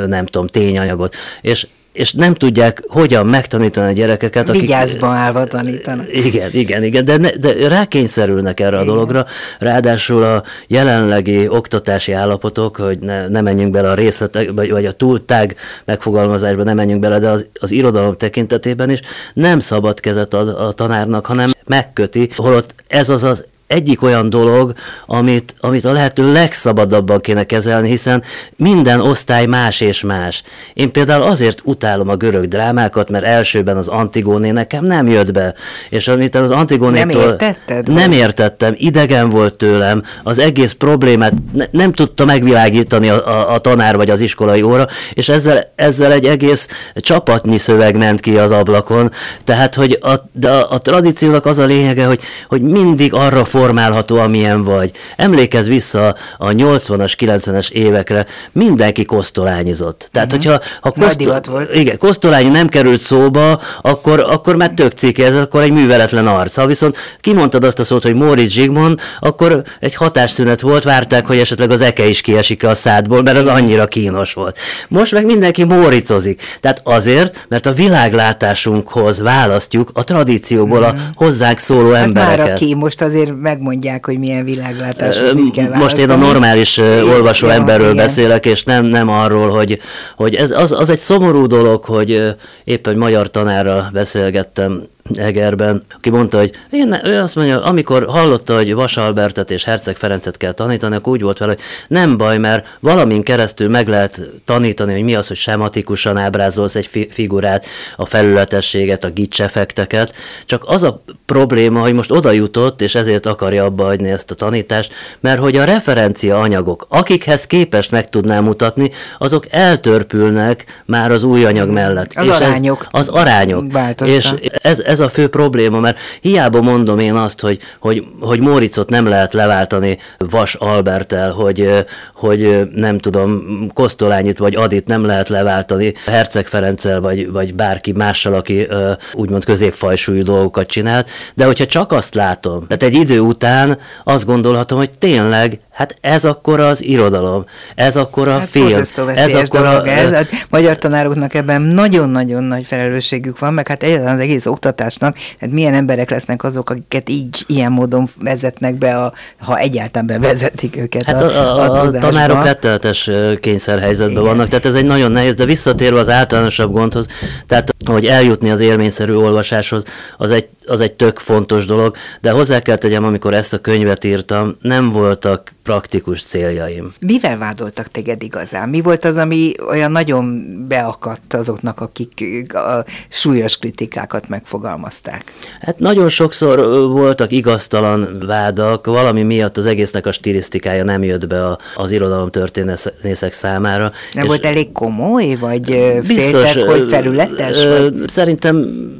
nem tudom, tényanyagot. És és nem tudják hogyan megtanítani a gyerekeket. Akik, Vigyázban állva tanítanak. Igen, igen, igen, de, ne, de rákényszerülnek erre igen. a dologra. Ráadásul a jelenlegi oktatási állapotok, hogy ne, ne menjünk bele a részletek, vagy, vagy a túltág megfogalmazásba ne menjünk bele, de az, az irodalom tekintetében is nem szabad kezet ad a tanárnak, hanem megköti, holott ez az az egyik olyan dolog, amit, amit a lehető legszabadabban kéne kezelni, hiszen minden osztály más és más. Én például azért utálom a görög drámákat, mert elsőben az Antigóné nekem nem jött be. És amit az Antigónétól... Nem értetted? Nem értettem, idegen volt tőlem, az egész problémát ne, nem tudta megvilágítani a, a, a tanár vagy az iskolai óra, és ezzel, ezzel egy egész csapatnyi szöveg ment ki az ablakon. Tehát, hogy a, a, a tradíciónak az a lényege, hogy, hogy mindig arra formálható, amilyen vagy. Emlékezz vissza a 80-as, 90-es évekre, mindenki kosztolányizott. Tehát, uh-huh. hogyha ha kosztol... volt. Igen, kosztolányi nem került szóba, akkor, akkor már tök cikk ez, akkor egy műveletlen arc. Ha viszont kimondtad azt a szót, hogy Móricz Zsigmond, akkor egy hatásszünet volt, várták, hogy esetleg az eke is kiesik a szádból, mert az annyira kínos volt. Most meg mindenki móricozik. Tehát azért, mert a világlátásunkhoz választjuk a tradícióból a mhm. hozzánk szóló hát embereket. Már aki most azért megmondják, hogy milyen világlátás, mit kell választani. Most én a normális olvasó ja, emberről igen. beszélek, és nem, nem arról, hogy, hogy ez az, az egy szomorú dolog, hogy éppen magyar tanárral beszélgettem Egerben, aki mondta, hogy én, ő azt mondja, amikor hallotta, hogy Vas Albertet és Herceg Ferencet kell tanítani, akkor úgy volt vele, hogy nem baj, mert valamin keresztül meg lehet tanítani, hogy mi az, hogy sematikusan ábrázolsz egy fi- figurát, a felületességet, a gicsefekteket, csak az a probléma, hogy most oda jutott, és ezért akarja abba hagyni ezt a tanítást, mert hogy a referencia anyagok, akikhez képest meg tudnám mutatni, azok eltörpülnek már az új anyag mellett. Az és arányok. Ez, az arányok. Változtak. És ez, ez a fő probléma, mert hiába mondom én azt, hogy, hogy, hogy Móricot nem lehet leváltani Vas Albertel, hogy, hogy nem tudom, Kosztolányit vagy Adit nem lehet leváltani Herceg Ferenccel, vagy, vagy bárki mással, aki úgymond középfajsúlyú dolgokat csinált, de hogyha csak azt látom, tehát egy idő után azt gondolhatom, hogy tényleg Hát ez akkor az irodalom, ez akkor a hát film. Ez akkor a... Ez. Hát magyar tanároknak ebben nagyon-nagyon nagy felelősségük van, meg hát egyáltalán az egész oktatásnak, hát milyen emberek lesznek azok, akiket így, ilyen módon vezetnek be, a, ha egyáltalán bevezetik őket hát a, a, a, a tanárok rettenetes kényszerhelyzetben Igen. vannak, tehát ez egy nagyon nehéz, de visszatérve az általánosabb gondhoz, tehát hogy eljutni az élményszerű olvasáshoz, az egy, az egy tök fontos dolog, de hozzá kell tegyem, amikor ezt a könyvet írtam, nem voltak praktikus céljaim. Mivel vádoltak téged igazán? Mi volt az, ami olyan nagyon beakadt azoknak, akik a súlyos kritikákat megfogalmazták? Hát nagyon sokszor voltak igaztalan vádak, valami miatt az egésznek a stilisztikája nem jött be az irodalom történészek számára. Nem volt elég komoly, vagy biztos, féltek, hogy felületes? Vagy? Szerintem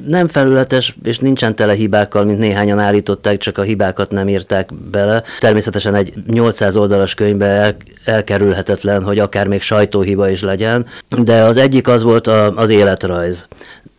nem felületes, és nincsen tele hibákkal, mint néhányan állították, csak a hibákat nem írták bele. Természetesen egy 800 oldalas könyvbe el, elkerülhetetlen, hogy akár még sajtóhiba is legyen, de az egyik az volt a, az életrajz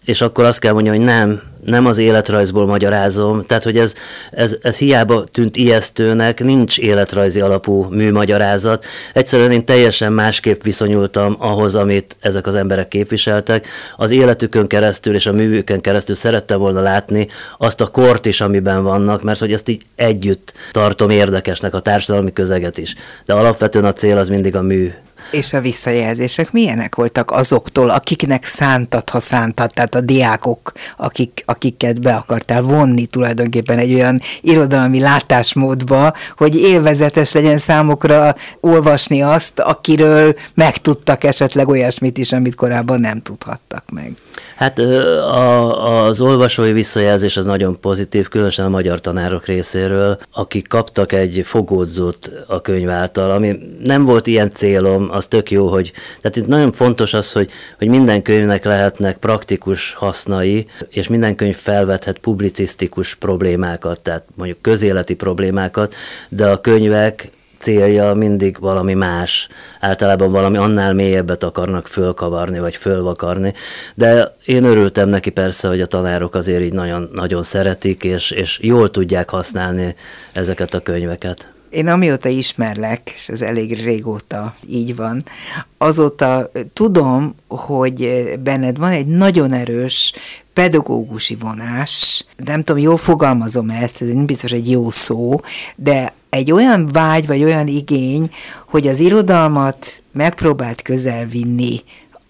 és akkor azt kell mondani, hogy nem, nem az életrajzból magyarázom, tehát hogy ez, ez, ez hiába tűnt ijesztőnek, nincs életrajzi alapú műmagyarázat. Egyszerűen én teljesen másképp viszonyultam ahhoz, amit ezek az emberek képviseltek. Az életükön keresztül és a művükön keresztül szerettem volna látni azt a kort is, amiben vannak, mert hogy ezt így együtt tartom érdekesnek, a társadalmi közeget is. De alapvetően a cél az mindig a mű és a visszajelzések milyenek voltak azoktól, akiknek szántad, ha szántad, tehát a diákok, akik, akiket be akartál vonni tulajdonképpen egy olyan irodalmi látásmódba, hogy élvezetes legyen számukra olvasni azt, akiről megtudtak esetleg olyasmit is, amit korábban nem tudhattak meg. Hát a, az olvasói visszajelzés az nagyon pozitív, különösen a magyar tanárok részéről, akik kaptak egy fogódzót a könyv által, ami nem volt ilyen célom, az tök jó, hogy, tehát itt nagyon fontos az, hogy, hogy minden könyvnek lehetnek praktikus hasznai, és minden könyv felvethet publicisztikus problémákat, tehát mondjuk közéleti problémákat, de a könyvek célja mindig valami más. Általában valami annál mélyebbet akarnak fölkavarni, vagy fölvakarni. De én örültem neki persze, hogy a tanárok azért így nagyon, nagyon szeretik, és, és jól tudják használni ezeket a könyveket. Én amióta ismerlek, és ez elég régóta így van, azóta tudom, hogy benned van egy nagyon erős pedagógusi vonás, nem tudom, jól fogalmazom ezt, ez nem biztos egy jó szó, de egy olyan vágy, vagy olyan igény, hogy az irodalmat megpróbált közel vinni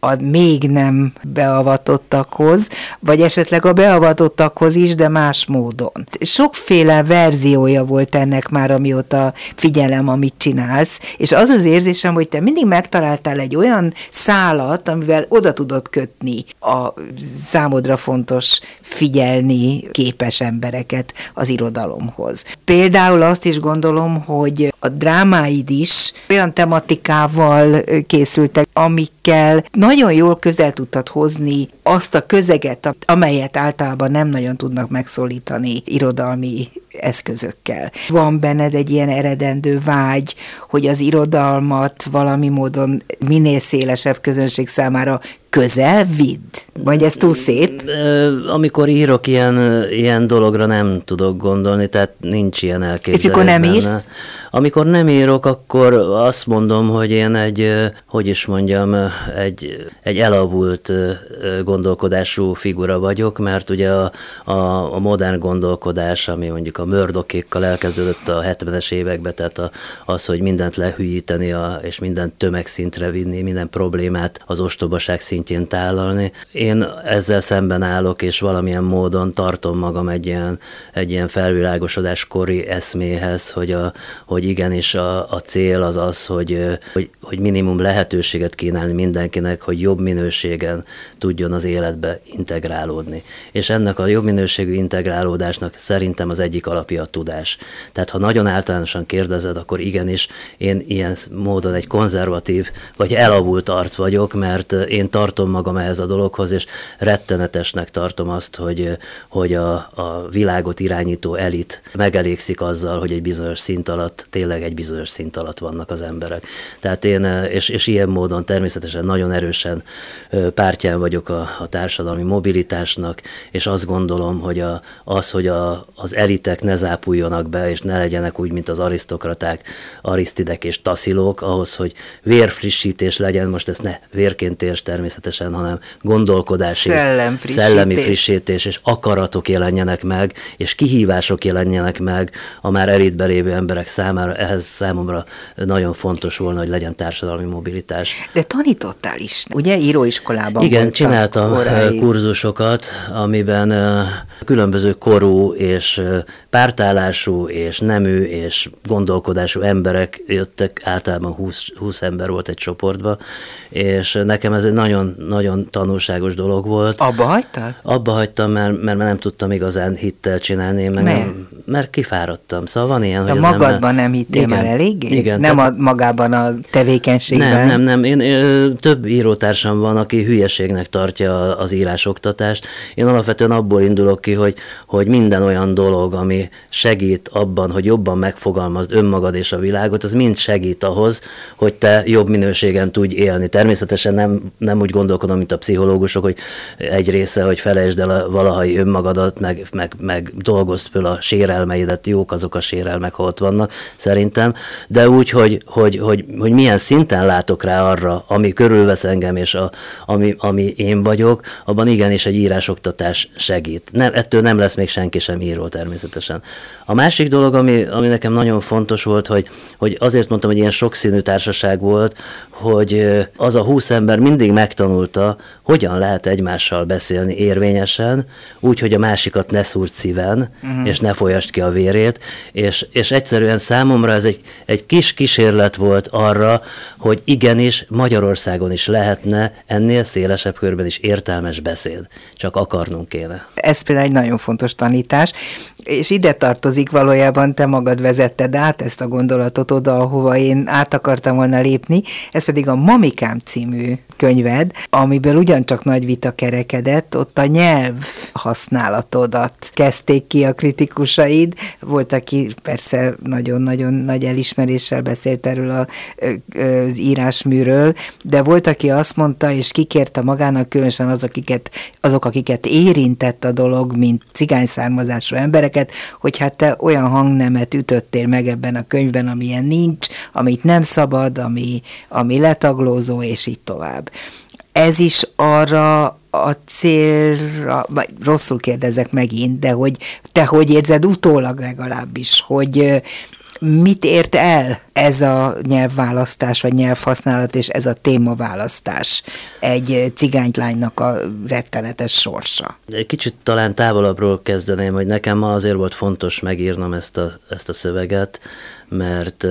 a még nem beavatottakhoz, vagy esetleg a beavatottakhoz is, de más módon. Sokféle verziója volt ennek már, amióta figyelem, amit csinálsz, és az az érzésem, hogy te mindig megtaláltál egy olyan szálat, amivel oda tudod kötni a számodra fontos figyelni képes embereket az irodalomhoz. Például azt is gondolom, hogy a drámáid is olyan tematikával készültek, amikkel nagyon jól közel tudtad hozni azt a közeget, amelyet általában nem nagyon tudnak megszólítani irodalmi eszközökkel. Van benned egy ilyen eredendő vágy, hogy az irodalmat valami módon minél szélesebb közönség számára közel vidd? Vagy ez túl szép? Amikor írok, ilyen, ilyen dologra nem tudok gondolni, tehát nincs ilyen elképzelés. És amikor nem benne. írsz? Amikor nem írok, akkor azt mondom, hogy én egy, hogy is mondjam, egy, egy elavult gondolkodású figura vagyok, mert ugye a, a, a modern gondolkodás, ami mondjuk a mördokékkal elkezdődött a 70-es években, tehát a, az, hogy mindent lehűíteni a, és mindent tömegszintre vinni, minden problémát az ostobaság szintjén tálalni. Én ezzel szemben állok, és valamilyen módon tartom magam egy ilyen, egy ilyen felvilágosodás kori eszméhez, hogy, a, hogy igenis a, a cél az az, hogy, hogy, hogy minimum lehetőséget kínálni mindenkinek, hogy jobb minőségen tudjon az életbe integrálódni. És ennek a jobb minőségű integrálódásnak szerintem az egyik alapja a tudás. Tehát ha nagyon általánosan kérdezed, akkor igenis én ilyen módon egy konzervatív vagy elavult arc vagyok, mert én tartom magam ehhez a dologhoz, és rettenetesnek tartom azt, hogy, hogy a, a világot irányító elit megelégszik azzal, hogy egy bizonyos szint alatt, tényleg egy bizonyos szint alatt vannak az emberek. Tehát én, és, és ilyen módon természetesen nagyon erősen pártján vagyok a, a társadalmi mobilitásnak, és azt gondolom, hogy a, az, hogy a, az elitek ne zápuljonak be, és ne legyenek úgy, mint az arisztokraták, arisztidek és taszilók, ahhoz, hogy vérfrissítés legyen, most ezt ne vérként érts természetesen, hanem gondolkodási, Szellem frissítés. szellemi frissítés, és akaratok jelenjenek meg, és kihívások jelenjenek meg a már elitbe lévő emberek számára. Ehhez számomra nagyon fontos volna, hogy legyen társadalmi mobilitás. De tanítottál is, ugye íróiskolában Igen, csináltam korai... kurzusokat, amiben különböző korú és pártállású és nemű és gondolkodású emberek jöttek, általában 20, 20 ember volt egy csoportba, és nekem ez egy nagyon, nagyon tanulságos dolog volt. Abba hagytad? Abba hagytam, mert, mert nem tudtam igazán hittel csinálni, meg mert? Nem, mert kifáradtam. Szóval van ilyen, hogy... A magadban nem, nem hittél igen, már eléggé? Igen. Nem tehát, a, magában a tevékenységben? Nem, nem, nem. Én, én, több írótársam van, aki hülyeségnek tartja az írásoktatást. Én alapvetően abból indulok ki, hogy, hogy minden olyan dolog, ami segít abban, hogy jobban megfogalmazd önmagad és a világot, az mind segít ahhoz, hogy te jobb minőségen tudj élni. Természetesen nem, nem úgy gondolkodom, mint a pszichológusok, hogy egy része, hogy felejtsd el a valahai önmagadat, meg, meg, meg dolgozd föl a sérelmeidet, jók azok a sérelmek, ha ott vannak, szerintem, de úgy, hogy, hogy, hogy, hogy milyen szinten látok rá arra, ami körülvesz engem, és a, ami, ami én vagyok, abban igenis egy írásoktatás segít. Nem, ettől nem lesz még senki sem író természetesen. A másik dolog, ami, ami nekem nagyon fontos volt, hogy, hogy azért mondtam, hogy ilyen sokszínű társaság volt, hogy az a húsz ember mindig megtanulta, hogyan lehet egymással beszélni érvényesen, úgy, hogy a másikat ne szúrt szíven, uh-huh. és ne folyast ki a vérét, és, és egyszerűen számomra ez egy, egy kis kísérlet volt arra, hogy igenis Magyarországon is lehetne ennél szélesebb körben is értelmes beszéd, csak akarnunk kéne. Ez például egy nagyon fontos tanítás, és ide tartozik valójában, te magad vezetted át ezt a gondolatot oda, ahova én át akartam volna lépni, ez pedig a Mamikám című könyved, amiből ugyancsak nagy vita kerekedett, ott a nyelv használatodat kezdték ki a kritikusaid, volt, aki persze nagyon-nagyon nagy elismeréssel beszélt erről a, az írásműről, de volt, aki azt mondta, és kikérte magának, különösen az, akiket, azok, akiket érintett a dolog, mint cigány származású embereket, hogy hát te olyan hangnemet ütöttél meg ebben a könyvben, amilyen nincs, amit nem szabad, ami, ami letaglózó, és így tovább. Ez is arra a célra, vagy rosszul kérdezek megint, de hogy te hogy érzed utólag legalábbis, hogy mit ért el ez a nyelvválasztás, vagy nyelvhasználat, és ez a témaválasztás egy cigánylánynak a rettenetes sorsa? Egy kicsit talán távolabbról kezdeném, hogy nekem ma azért volt fontos megírnom ezt a, ezt a szöveget, mert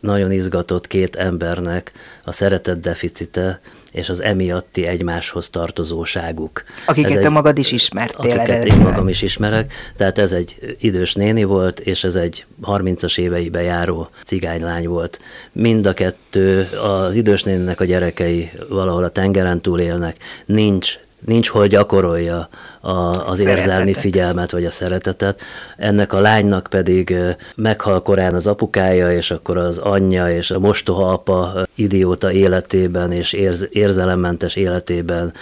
nagyon izgatott két embernek a szeretet deficite, és az emiatti egymáshoz tartozóságuk. Akiket ez te egy, magad is ismertél. Akiket én magam is ismerek, tehát ez egy idős néni volt, és ez egy 30-as éveibe járó cigánylány volt. Mind a kettő, az idős néninek a gyerekei valahol a tengeren túl élnek, nincs nincs hol gyakorolja a, az szeretetet. érzelmi figyelmet vagy a szeretetet. Ennek a lánynak pedig meghal korán az apukája, és akkor az anyja és a mostoha apa idióta életében és érz, érzelemmentes életében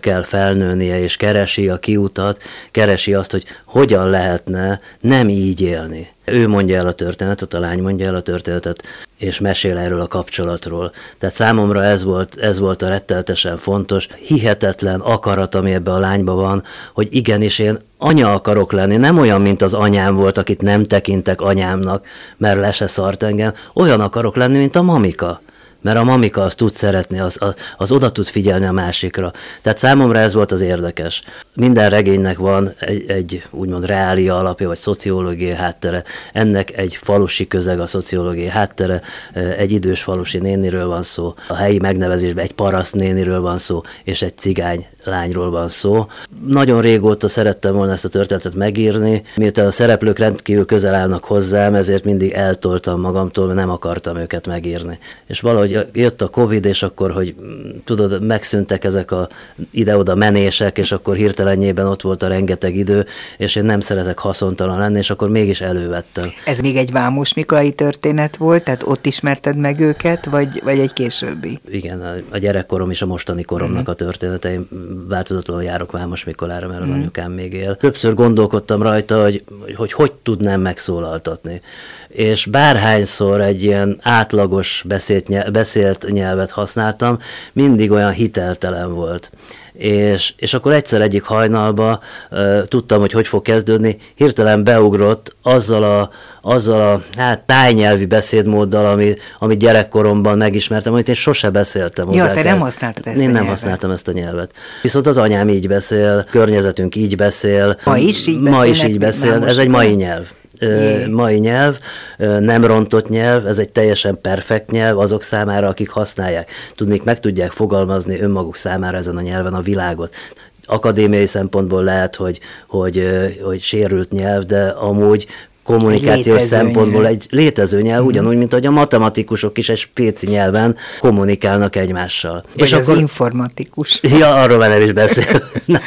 kell felnőnie, és keresi a kiutat, keresi azt, hogy hogyan lehetne nem így élni. Ő mondja el a történetet, a lány mondja el a történetet, és mesél erről a kapcsolatról. Tehát számomra ez volt, ez volt a retteltesen fontos, hihetetlen akarat, ami ebbe a lányba van, hogy igenis én anya akarok lenni, nem olyan, mint az anyám volt, akit nem tekintek anyámnak, mert le se szart engem, olyan akarok lenni, mint a mamika mert a mamika az tud szeretni, az, az, az oda tud figyelni a másikra. Tehát számomra ez volt az érdekes. Minden regénynek van egy, egy úgymond reália alapja, vagy szociológiai háttere. Ennek egy falusi közeg a szociológiai háttere, egy idős falusi néniről van szó, a helyi megnevezésben egy paraszt néniről van szó, és egy cigány lányról van szó. Nagyon régóta szerettem volna ezt a történetet megírni, miután a szereplők rendkívül közel állnak hozzám, ezért mindig eltoltam magamtól, mert nem akartam őket megírni. És valahogy jött a Covid, és akkor, hogy tudod, megszűntek ezek a ide-oda menések, és akkor hirtelenjében ott volt a rengeteg idő, és én nem szeretek haszontalan lenni, és akkor mégis elővettem. Ez még egy Vámos Miklai történet volt, tehát ott ismerted meg őket, vagy, vagy egy későbbi? Igen, a, gyerekkorom és a mostani koromnak mm. a története. Én változatlanul járok Vámos Mikolára, mert az mm. anyukám még él. Többször gondolkodtam rajta, hogy hogy, hogy tudnám megszólaltatni. És bárhányszor egy ilyen átlagos beszélt, nyelv, beszélt nyelvet használtam, mindig olyan hiteltelen volt és, és akkor egyszer egyik hajnalba uh, tudtam, hogy hogy fog kezdődni, hirtelen beugrott azzal a, azzal a hát, tájnyelvi beszédmóddal, ami, amit gyerekkoromban megismertem, amit én sose beszéltem hozzá. Ja, te nem használtad ezt Én nem nyelvet. használtam ezt a nyelvet. Viszont az anyám így beszél, környezetünk így beszél. Ma is így Ma is így beszél, ez egy mai nyelv mai nyelv, nem rontott nyelv, ez egy teljesen perfekt nyelv azok számára, akik használják. Tudnék, meg tudják fogalmazni önmaguk számára ezen a nyelven a világot akadémiai szempontból lehet, hogy, hogy, hogy sérült nyelv, de amúgy kommunikációs szempontból nyelv. egy létező nyelv, mm. ugyanúgy, mint hogy a matematikusok is egy spéci nyelven kommunikálnak egymással. Vagy és az akkor... informatikus. Ja, arról már nem is beszél. Na,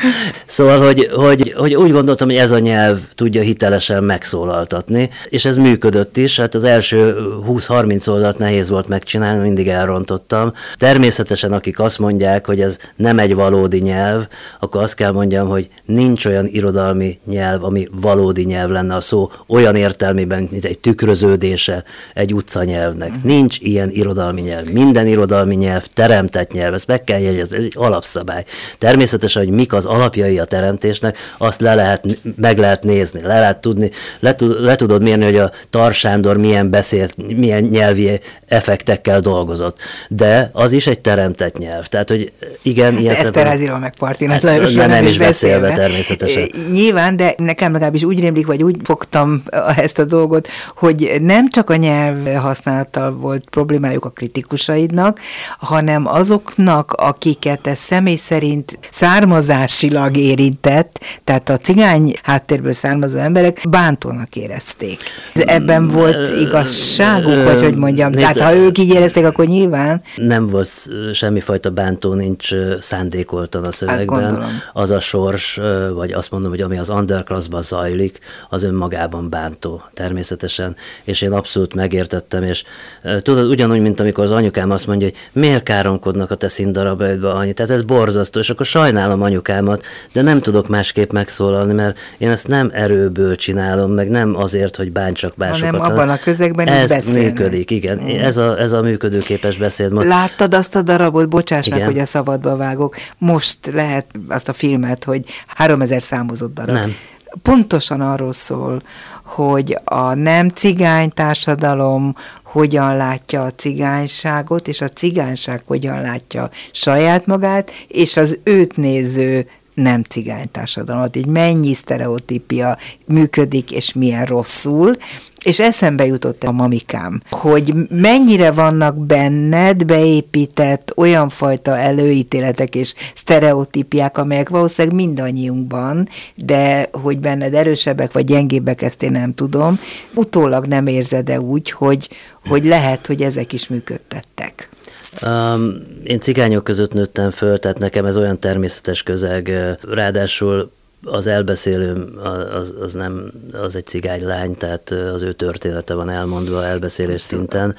szóval, hogy, hogy, hogy úgy gondoltam, hogy ez a nyelv tudja hitelesen megszólaltatni, és ez működött is, hát az első 20-30 oldalt nehéz volt megcsinálni, mindig elrontottam. Természetesen, akik azt mondják, hogy ez nem egy valódi nyelv, akkor azt kell mondjam, hogy nincs olyan irodalmi nyelv, ami valódi nyelv lenne a szó olyan olyan értelmében, mint egy tükröződése egy utcanyelvnek. Uh-huh. Nincs ilyen irodalmi nyelv. Minden irodalmi nyelv teremtett nyelv, ezt meg kell jegyezni, ez egy alapszabály. Természetesen, hogy mik az alapjai a teremtésnek, azt le lehet, meg lehet nézni, le lehet tudni, le, le tudod mérni, hogy a Tarsándor milyen beszélt, milyen nyelvi effektekkel dolgozott. De az is egy teremtett nyelv. Tehát, hogy igen, ilyen Eszteráziról meg Partinak hát, nem, nem is beszélve, beszélve természetesen. Nyilván, de nekem legalábbis úgy rémlik, vagy úgy fogtam ezt a dolgot, hogy nem csak a nyelv használattal volt problémájuk a kritikusaidnak, hanem azoknak, akiket ez személy szerint származásilag érintett, tehát a cigány háttérből származó emberek bántónak érezték. Ebben volt igazságuk, vagy hogy mondjam, tehát ha ők így érezték, akkor nyilván... Nem volt semmifajta bántó, nincs szándékoltan a szövegben. Hát az a sors, vagy azt mondom, hogy ami az underclassban zajlik, az önmagában bántó természetesen, és én abszolút megértettem, és tudod, ugyanúgy, mint amikor az anyukám azt mondja, hogy miért káromkodnak a te színdarabjaidba annyi, tehát ez borzasztó, és akkor sajnálom anyukámat, de nem tudok másképp megszólalni, mert én ezt nem erőből csinálom, meg nem azért, hogy bántsak másokat. Hanem abban a közegben ez beszélnek. működik, igen. Mm. Ez, a, ez a működőképes beszéd. Láttad azt a darabot, bocsáss igen. meg, hogy a szabadba vágok, most lehet azt a filmet, hogy 3000 számozott darab. Nem. Pontosan arról szól, hogy a nem cigány társadalom hogyan látja a cigányságot, és a cigányság hogyan látja saját magát, és az őt néző nem cigány társadalmat, így mennyi sztereotípia működik, és milyen rosszul, és eszembe jutott a mamikám, hogy mennyire vannak benned beépített olyan fajta előítéletek és sztereotípiák, amelyek valószínűleg mindannyiunkban, de hogy benned erősebbek vagy gyengébbek, ezt én nem tudom. Utólag nem érzed-e úgy, hogy, hogy lehet, hogy ezek is működtettek? Um, én cigányok között nőttem föl, tehát nekem ez olyan természetes közeg, ráadásul az elbeszélő az, az nem, az egy cigány lány, tehát az ő története van elmondva elbeszélés szinten.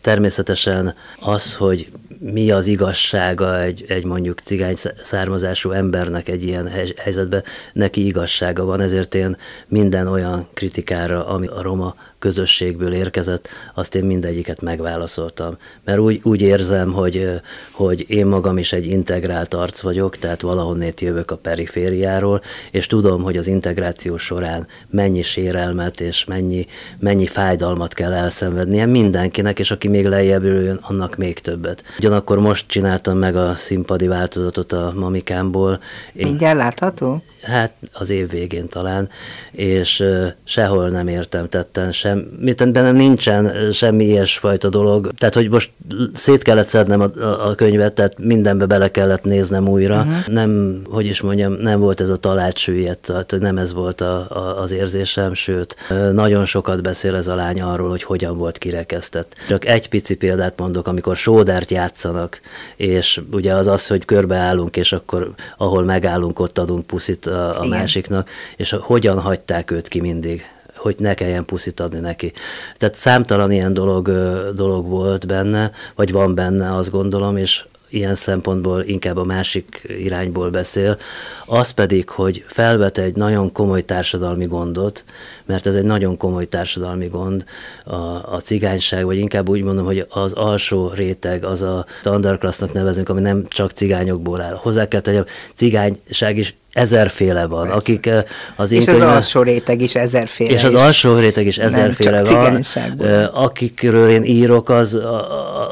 Természetesen az, hogy mi az igazsága egy, egy mondjuk cigány származású embernek egy ilyen helyzetben, neki igazsága van, ezért én minden olyan kritikára, ami a roma közösségből érkezett, azt én mindegyiket megválaszoltam. Mert úgy, úgy érzem, hogy, hogy én magam is egy integrált arc vagyok, tehát valahonnét jövök a perifériáról, és tudom, hogy az integráció során mennyi sérelmet és mennyi, mennyi fájdalmat kell elszenvednie mindenkinek, és aki még lejjebb jön, annak még többet. Ugyanakkor most csináltam meg a színpadi változatot a mamikámból. Mindjárt látható? Hát az év végén talán, és sehol nem értem tetten sem, bennem nincsen semmi ilyesfajta dolog. Tehát, hogy most szét kellett szednem a, a, könyvet, tehát mindenbe bele kellett néznem újra. Uh-huh. Nem, hogy is mondjam, nem volt ez a talácsülyet, tehát nem ez volt a, a, az érzésem, sőt, nagyon sokat beszél ez a lány arról, hogy hogyan volt kirekesztett. Csak egy pici példát mondok, amikor sódárt játszanak, és ugye az az, hogy körbeállunk, és akkor ahol megállunk, ott adunk puszit a, a másiknak, és hogyan hagyták őt ki mindig hogy ne kelljen puszit adni neki. Tehát számtalan ilyen dolog, dolog volt benne, vagy van benne, azt gondolom, és ilyen szempontból inkább a másik irányból beszél, az pedig, hogy felvet egy nagyon komoly társadalmi gondot, mert ez egy nagyon komoly társadalmi gond, a, a cigányság, vagy inkább úgy mondom, hogy az alsó réteg, az a underclassnak nevezünk, ami nem csak cigányokból áll. Hozzá kell tegyem, cigányság is ezerféle van, Persze. akik eh, az én És könyvben, az alsó réteg is ezerféle És az alsó réteg is ezerféle van. Eh, akikről én írok, az,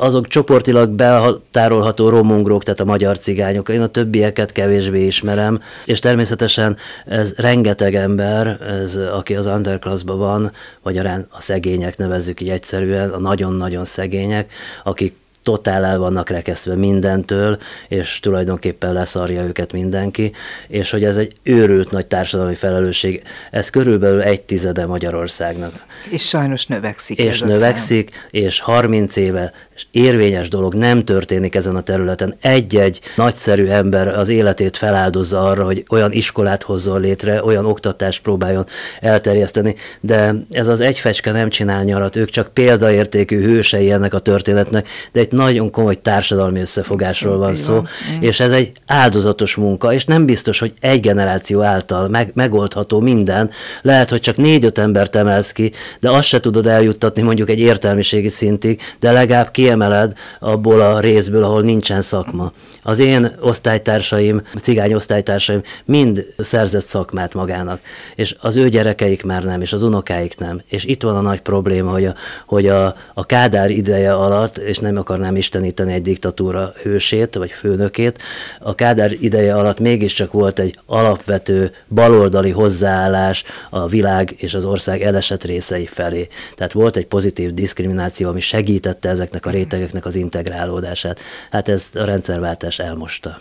azok csoportilag behatárolható romungrok, tehát a magyar cigányok. Én a többieket kevésbé ismerem, és természetesen ez rengeteg ember, ez, aki az underclassban van, magyarán a szegények nevezzük így egyszerűen, a nagyon-nagyon szegények, akik totál el vannak rekesztve mindentől, és tulajdonképpen leszarja őket mindenki, és hogy ez egy őrült nagy társadalmi felelősség. Ez körülbelül egy tizede Magyarországnak. És sajnos növekszik. És ez növekszik, és 30 éve érvényes dolog nem történik ezen a területen. Egy-egy nagyszerű ember az életét feláldozza arra, hogy olyan iskolát hozzon létre, olyan oktatást próbáljon elterjeszteni, de ez az egy fecske nem csinál nyarat, ők csak példaértékű hősei ennek a történetnek, de egy nagyon komoly társadalmi összefogásról van szó, van. és ez egy áldozatos munka, és nem biztos, hogy egy generáció által meg, megoldható minden. Lehet, hogy csak négy-öt embert emelsz ki, de azt se tudod eljuttatni mondjuk egy értelmiségi szintig, de legalább kiemeled abból a részből, ahol nincsen szakma. Az én osztálytársaim, cigány osztálytársaim mind szerzett szakmát magának, és az ő gyerekeik már nem, és az unokáik nem. És itt van a nagy probléma, hogy a, hogy a, a Kádár ideje alatt, és nem akar akarnám isteníteni egy diktatúra hősét vagy főnökét. A Kádár ideje alatt mégiscsak volt egy alapvető baloldali hozzáállás a világ és az ország elesett részei felé. Tehát volt egy pozitív diszkrimináció, ami segítette ezeknek a rétegeknek az integrálódását. Hát ez a rendszerváltás elmosta.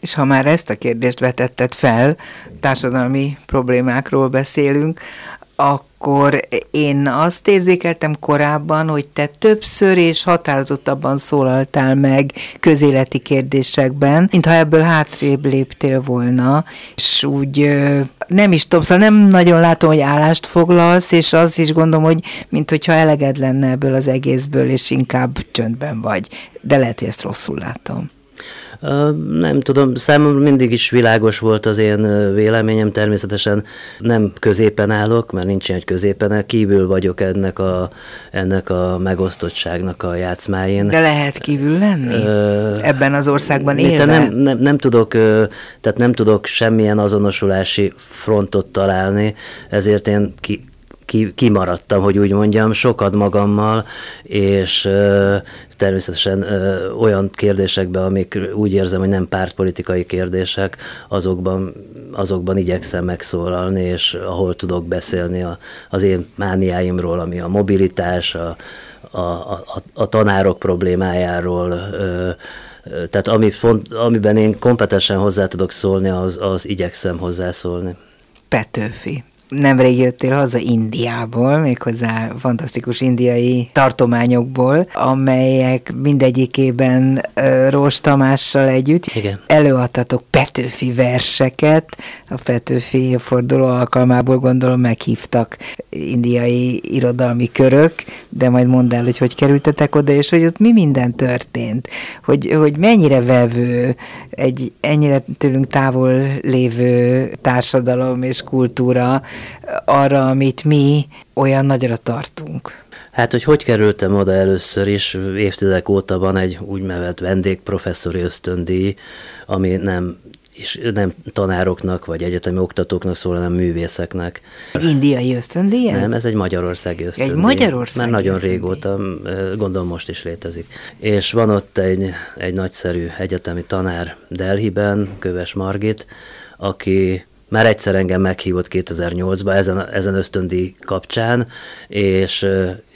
És ha már ezt a kérdést vetetted fel, társadalmi problémákról beszélünk, akkor én azt érzékeltem korábban, hogy te többször és határozottabban szólaltál meg közéleti kérdésekben, mintha ebből hátrébb léptél volna, és úgy nem is tudom, szóval nem nagyon látom, hogy állást foglalsz, és azt is gondolom, hogy mint hogyha eleged lenne ebből az egészből, és inkább csöndben vagy. De lehet, hogy ezt rosszul látom. Nem tudom, számomra mindig is világos volt az én véleményem, természetesen nem középen állok, mert nincs egy középen, kívül vagyok ennek a, ennek a megosztottságnak a játszmáin. De lehet kívül lenni? Ö, Ebben az országban élve? Nem, nem, nem tudok, tehát nem tudok semmilyen azonosulási frontot találni, ezért én ki, ki, kimaradtam, hogy úgy mondjam, sokat magammal, és természetesen olyan kérdésekben, amik úgy érzem, hogy nem pártpolitikai kérdések, azokban, azokban igyekszem megszólalni, és ahol tudok beszélni a, az én mániáimról, ami a mobilitás, a, a, a, a tanárok problémájáról, tehát ami font, amiben én kompetensen hozzá tudok szólni, az, az igyekszem hozzászólni. Petőfi nemrég jöttél haza Indiából, méghozzá fantasztikus indiai tartományokból, amelyek mindegyikében Rós Tamással együtt Igen. előadtatok Petőfi verseket. A Petőfi forduló alkalmából gondolom meghívtak indiai irodalmi körök, de majd mondd el, hogy hogy kerültetek oda, és hogy ott mi minden történt, hogy, hogy mennyire vevő egy ennyire tőlünk távol lévő társadalom és kultúra, arra, amit mi olyan nagyra tartunk. Hát, hogy hogy kerültem oda először is, évtizedek óta van egy úgynevezett vendégprofesszori ösztöndíj, ami nem és nem tanároknak vagy egyetemi oktatóknak szól, hanem művészeknek. Indiai ösztöndíj? Nem, ez egy magyarországi ösztöndíj. Egy magyarországi Már nagyon ösztöndíj. régóta, gondolom most is létezik. És van ott egy, egy nagyszerű egyetemi tanár Delhiben, Köves Margit, aki már egyszer engem meghívott 2008-ban ezen, ezen ösztöndi kapcsán, és,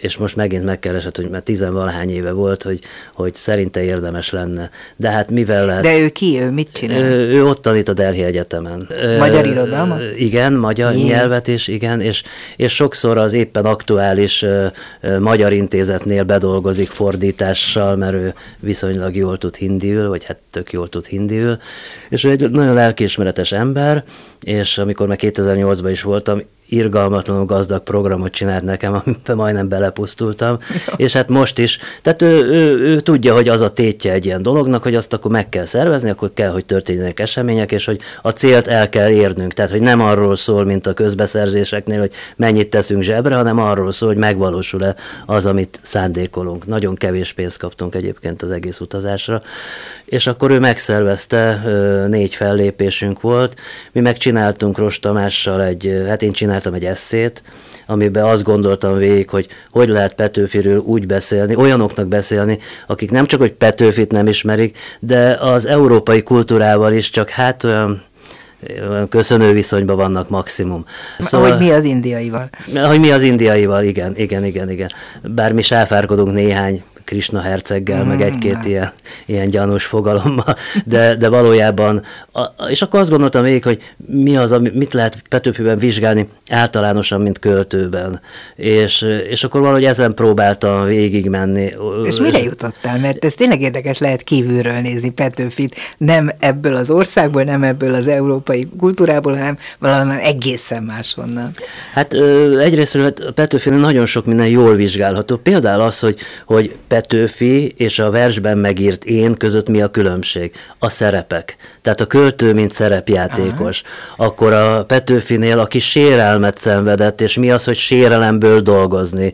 és most megint megkeresett, hogy már tizenvalahány éve volt, hogy, hogy szerinte érdemes lenne. De hát mivel lehet... De ő ki? Ő mit csinál? Ő, ő ott tanít a Delhi Egyetemen. Magyar irodalmat? Igen, magyar Jé. nyelvet is, igen, és, és sokszor az éppen aktuális magyar intézetnél bedolgozik fordítással, mert ő viszonylag jól tud hindiül, vagy hát tök jól tud hindiül, és ő egy nagyon lelkiismeretes ember, és amikor meg 2008-ban is voltam, irgalmatlanul gazdag programot csinált nekem, amiben majdnem belepusztultam, és hát most is, tehát ő, ő, ő tudja, hogy az a tétje egy ilyen dolognak, hogy azt akkor meg kell szervezni, akkor kell, hogy történjenek események, és hogy a célt el kell érnünk, tehát hogy nem arról szól, mint a közbeszerzéseknél, hogy mennyit teszünk zsebre, hanem arról szól, hogy megvalósul-e az, amit szándékolunk. Nagyon kevés pénzt kaptunk egyébként az egész utazásra, és akkor ő megszervezte, négy fellépésünk volt, mi megcsináltunk Rost Tamással egy, hát én csináltam egy eszét, amiben azt gondoltam végig, hogy hogy lehet Petőfiről úgy beszélni, olyanoknak beszélni, akik nem csak, hogy Petőfit nem ismerik, de az európai kultúrával is csak hát olyan köszönő viszonyban vannak maximum. Szóval, hogy mi az indiaival? Hogy mi az indiaival, igen, igen, igen, igen. Bár mi sáfárkodunk néhány Krishna herceggel, mm, meg egy-két mm. ilyen, ilyen gyanús fogalommal, de, de valójában, a, és akkor azt gondoltam végig, hogy mi az, mit lehet Petőfiben vizsgálni általánosan, mint költőben. És, és akkor valahogy ezen próbáltam végigmenni. És mire jutottál? Mert ez tényleg érdekes lehet kívülről nézni Petőfit, nem ebből az országból, nem ebből az európai kultúrából, hanem valahonnan egészen máshonnan. Hát egyrészt Petőfi nagyon sok minden jól vizsgálható. Például az, hogy, hogy Petőfi és a versben megírt én között mi a különbség? A szerepek. Tehát a költő, mint szerepjátékos. Aha. Akkor a Petőfinél, aki sérelmet szenvedett, és mi az, hogy sérelemből dolgozni.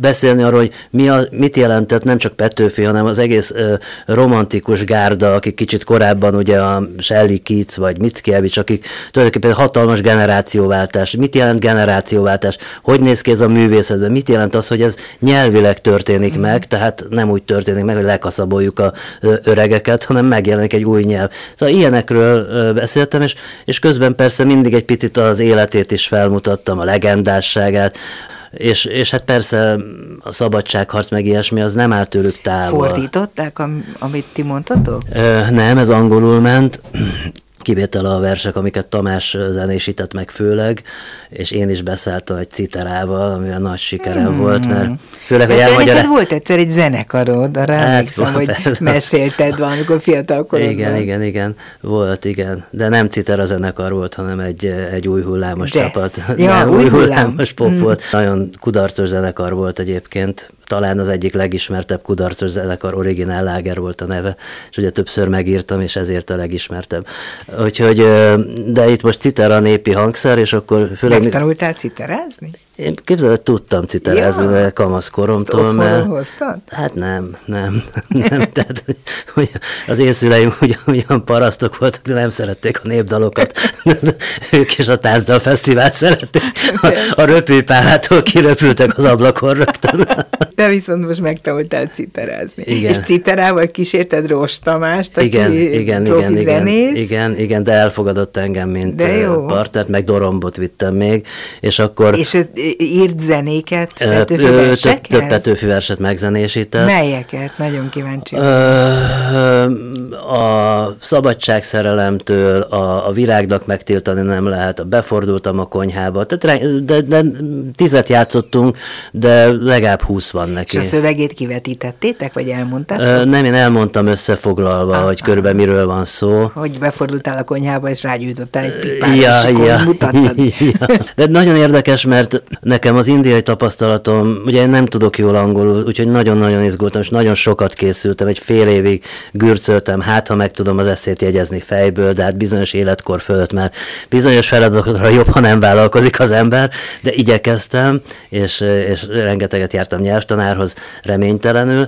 Beszélni arról, hogy mi a, mit jelentett nem csak Petőfi, hanem az egész ö, romantikus gárda, akik kicsit korábban ugye a Shelley Keats vagy Mickiewicz, akik tulajdonképpen hatalmas generációváltás. Mit jelent generációváltás? Hogy néz ki ez a művészetben? Mit jelent az, hogy ez nyelvileg történik meg? Tehát tehát nem úgy történik meg, hogy lekaszaboljuk a öregeket, hanem megjelenik egy új nyelv. Szóval ilyenekről beszéltem, és, és közben persze mindig egy picit az életét is felmutattam, a legendásságát, és, és hát persze a szabadságharc meg ilyesmi, az nem áll tőlük távol. Fordították, am, amit ti mondtatok? Ö, nem, ez angolul ment, kivétel a versek, amiket Tamás zenésített meg főleg, és én is beszálltam egy citerával, ami a nagy sikerem hmm. volt, mert főleg, hogy elmagyar... volt egyszer egy zenekarod, arra hát, emlékszem, hogy persze. mesélted valamikor fiatal korodban. Igen, igen, igen, volt, igen, de nem citer a zenekar volt, hanem egy, egy új hullámos Jazz. csapat. Ja, nem, új, új hullámos pop hmm. volt. Nagyon kudarcos zenekar volt egyébként, talán az egyik legismertebb kudarcos zenekar, Original Lager volt a neve, és ugye többször megírtam, és ezért a legismertebb. Úgyhogy, de itt most citer a népi hangszer, és akkor főleg... Megtanultál citerázni? Én képzelem, hogy tudtam citerázni, ja. kamaszkoromtól, mert... hoztad? Hát nem, nem, nem. Tehát, hogy az én szüleim ugyan, ugyan parasztok voltak, de nem szerették a népdalokat. ők is a táncdal fesztivált szerették. A, a röpőpálától kiröpültek az ablakon rögtön. De viszont most megtanultál citerázni. Igen. És citerával kísérted Ross Tamást, aki igen, igen, igen, zenész. Igen, igen, de elfogadott engem, mint de jó. partnert, meg Dorombot vittem még, és akkor... És írt zenéket, Petőfi versekhez? Több Petőfi verset megzenésített. Melyeket? Nagyon kíváncsi. A szabadságszerelemtől, a, a virágnak megtiltani nem lehet, a befordultam a konyhába, tehát de, de, de tizet játszottunk, de legalább húsz van neki. És a szövegét kivetítettétek, vagy elmondtátok? Nem, én elmondtam összefoglalva, ah, hogy ah, körülbelül miről van szó. Hogy befordultál a konyhába, és rágyújtottál egy pipát, ja, és ja, mutattad. Ja. De nagyon érdekes, mert nekem az indiai tapasztalatom, ugye én nem tudok jól angolul, úgyhogy nagyon-nagyon izgultam, és nagyon sokat készültem, egy fél évig gürcöltem, hát ha meg tudom az eszét jegyezni fejből, de hát bizonyos életkor fölött már bizonyos feladatokra jobb, ha nem vállalkozik az ember, de igyekeztem, és, és rengeteget jártam nyelvtanárhoz reménytelenül.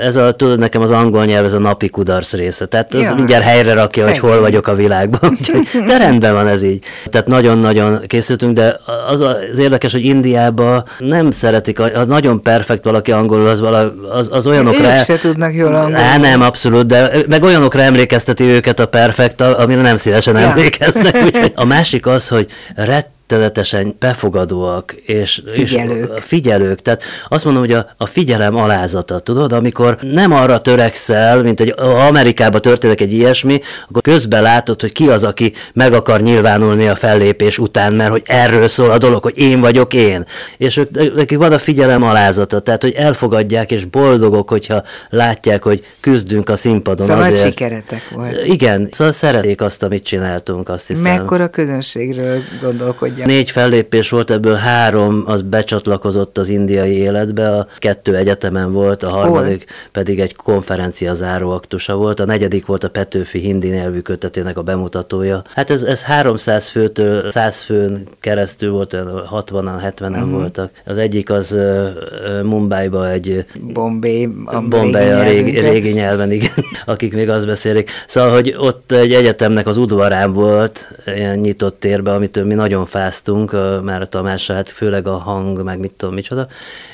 Ez a, tudod, nekem az angol nyelv, ez a napi kudarc része, tehát az ja, mindjárt helyre rakja, szegény. hogy hol vagyok a világban, úgyhogy de rendben van ez így. Tehát nagyon-nagyon készültünk, de az az érdekes, hogy Indiában nem szeretik, a, nagyon perfekt valaki angolul, az, vala, az, az olyanokra... Ők se tudnak jól angolul. Á, nem, abszolút, de meg olyanokra emlékezteti őket a perfekt, amire nem szívesen ja. emlékeznek. Úgyhogy a másik az, hogy rett rettenetesen befogadóak és figyelők. és figyelők. Tehát azt mondom, hogy a, a figyelem alázata, tudod, amikor nem arra törekszel, mint egy Amerikában történik egy ilyesmi, akkor közben látod, hogy ki az, aki meg akar nyilvánulni a fellépés után, mert hogy erről szól a dolog, hogy én vagyok én. És ők, nekik van a figyelem alázata, tehát hogy elfogadják és boldogok, hogyha látják, hogy küzdünk a színpadon szóval azért. sikeretek volt. Igen, szóval szeretik azt, amit csináltunk, azt hiszem. Mekkora közönségről gondolkodják? Négy fellépés volt, ebből három az becsatlakozott az indiai életbe, a kettő egyetemen volt, a harmadik Hol? pedig egy konferencia záró aktusa volt, a negyedik volt a Petőfi hindi nyelvű kötetének a bemutatója. Hát ez, ez 300 főtől 100 főn keresztül volt, 60-an, 70-en uh-huh. voltak. Az egyik az uh, Mumbai-ba egy... Bombay, a Bombay régi a régi, régi nyelven, igen, akik még azt beszélik. Szóval, hogy ott egy egyetemnek az udvarán volt, ilyen nyitott térbe, amitől mi nagyon fáj magyaráztunk, már a Tamással, hát főleg a hang, meg mit tudom, micsoda,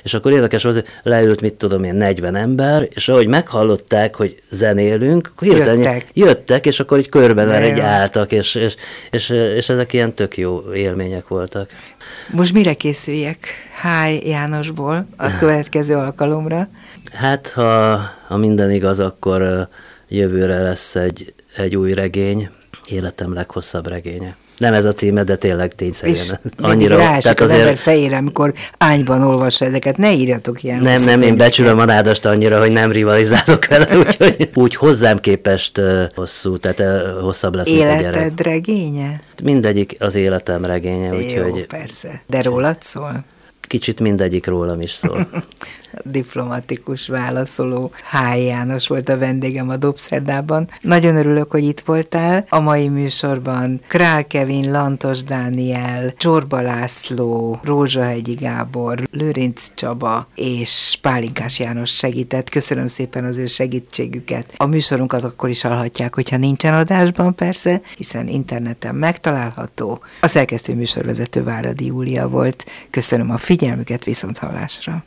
és akkor érdekes volt, hogy leült, mit tudom én, 40 ember, és ahogy meghallották, hogy zenélünk, akkor hirtelen jöttek. jöttek, és akkor így körben egy álltak, és, és, és, és ezek ilyen tök jó élmények voltak. Most mire készüljek Háj Jánosból a következő alkalomra? Hát, ha, ha minden igaz, akkor jövőre lesz egy, egy új regény, életem leghosszabb regénye. Nem ez a címe, de tényleg tényszerűen. És annyira. Tehát az azért... ember fejére, amikor ányban olvassa ezeket, ne írjatok ilyen. Nem, nem, én becsülöm a nádast annyira, hogy nem rivalizálok vele, úgyhogy úgy hozzám képest hosszú, tehát hosszabb lesz, Életed regénye? Mindegyik az életem regénye, úgyhogy... Jó, persze. De rólad szól? Kicsit mindegyik rólam is szól. diplomatikus válaszoló Háj János volt a vendégem a Dobszerdában. Nagyon örülök, hogy itt voltál. A mai műsorban Král Kevin, Lantos Dániel, Csorba László, Rózsahegyi Gábor, Lőrinc Csaba és Pálinkás János segített. Köszönöm szépen az ő segítségüket. A műsorunkat akkor is hallhatják, hogyha nincsen adásban persze, hiszen interneten megtalálható. A szerkesztő műsorvezető Váradi Júlia volt. Köszönöm a figyelmüket, viszont hallásra.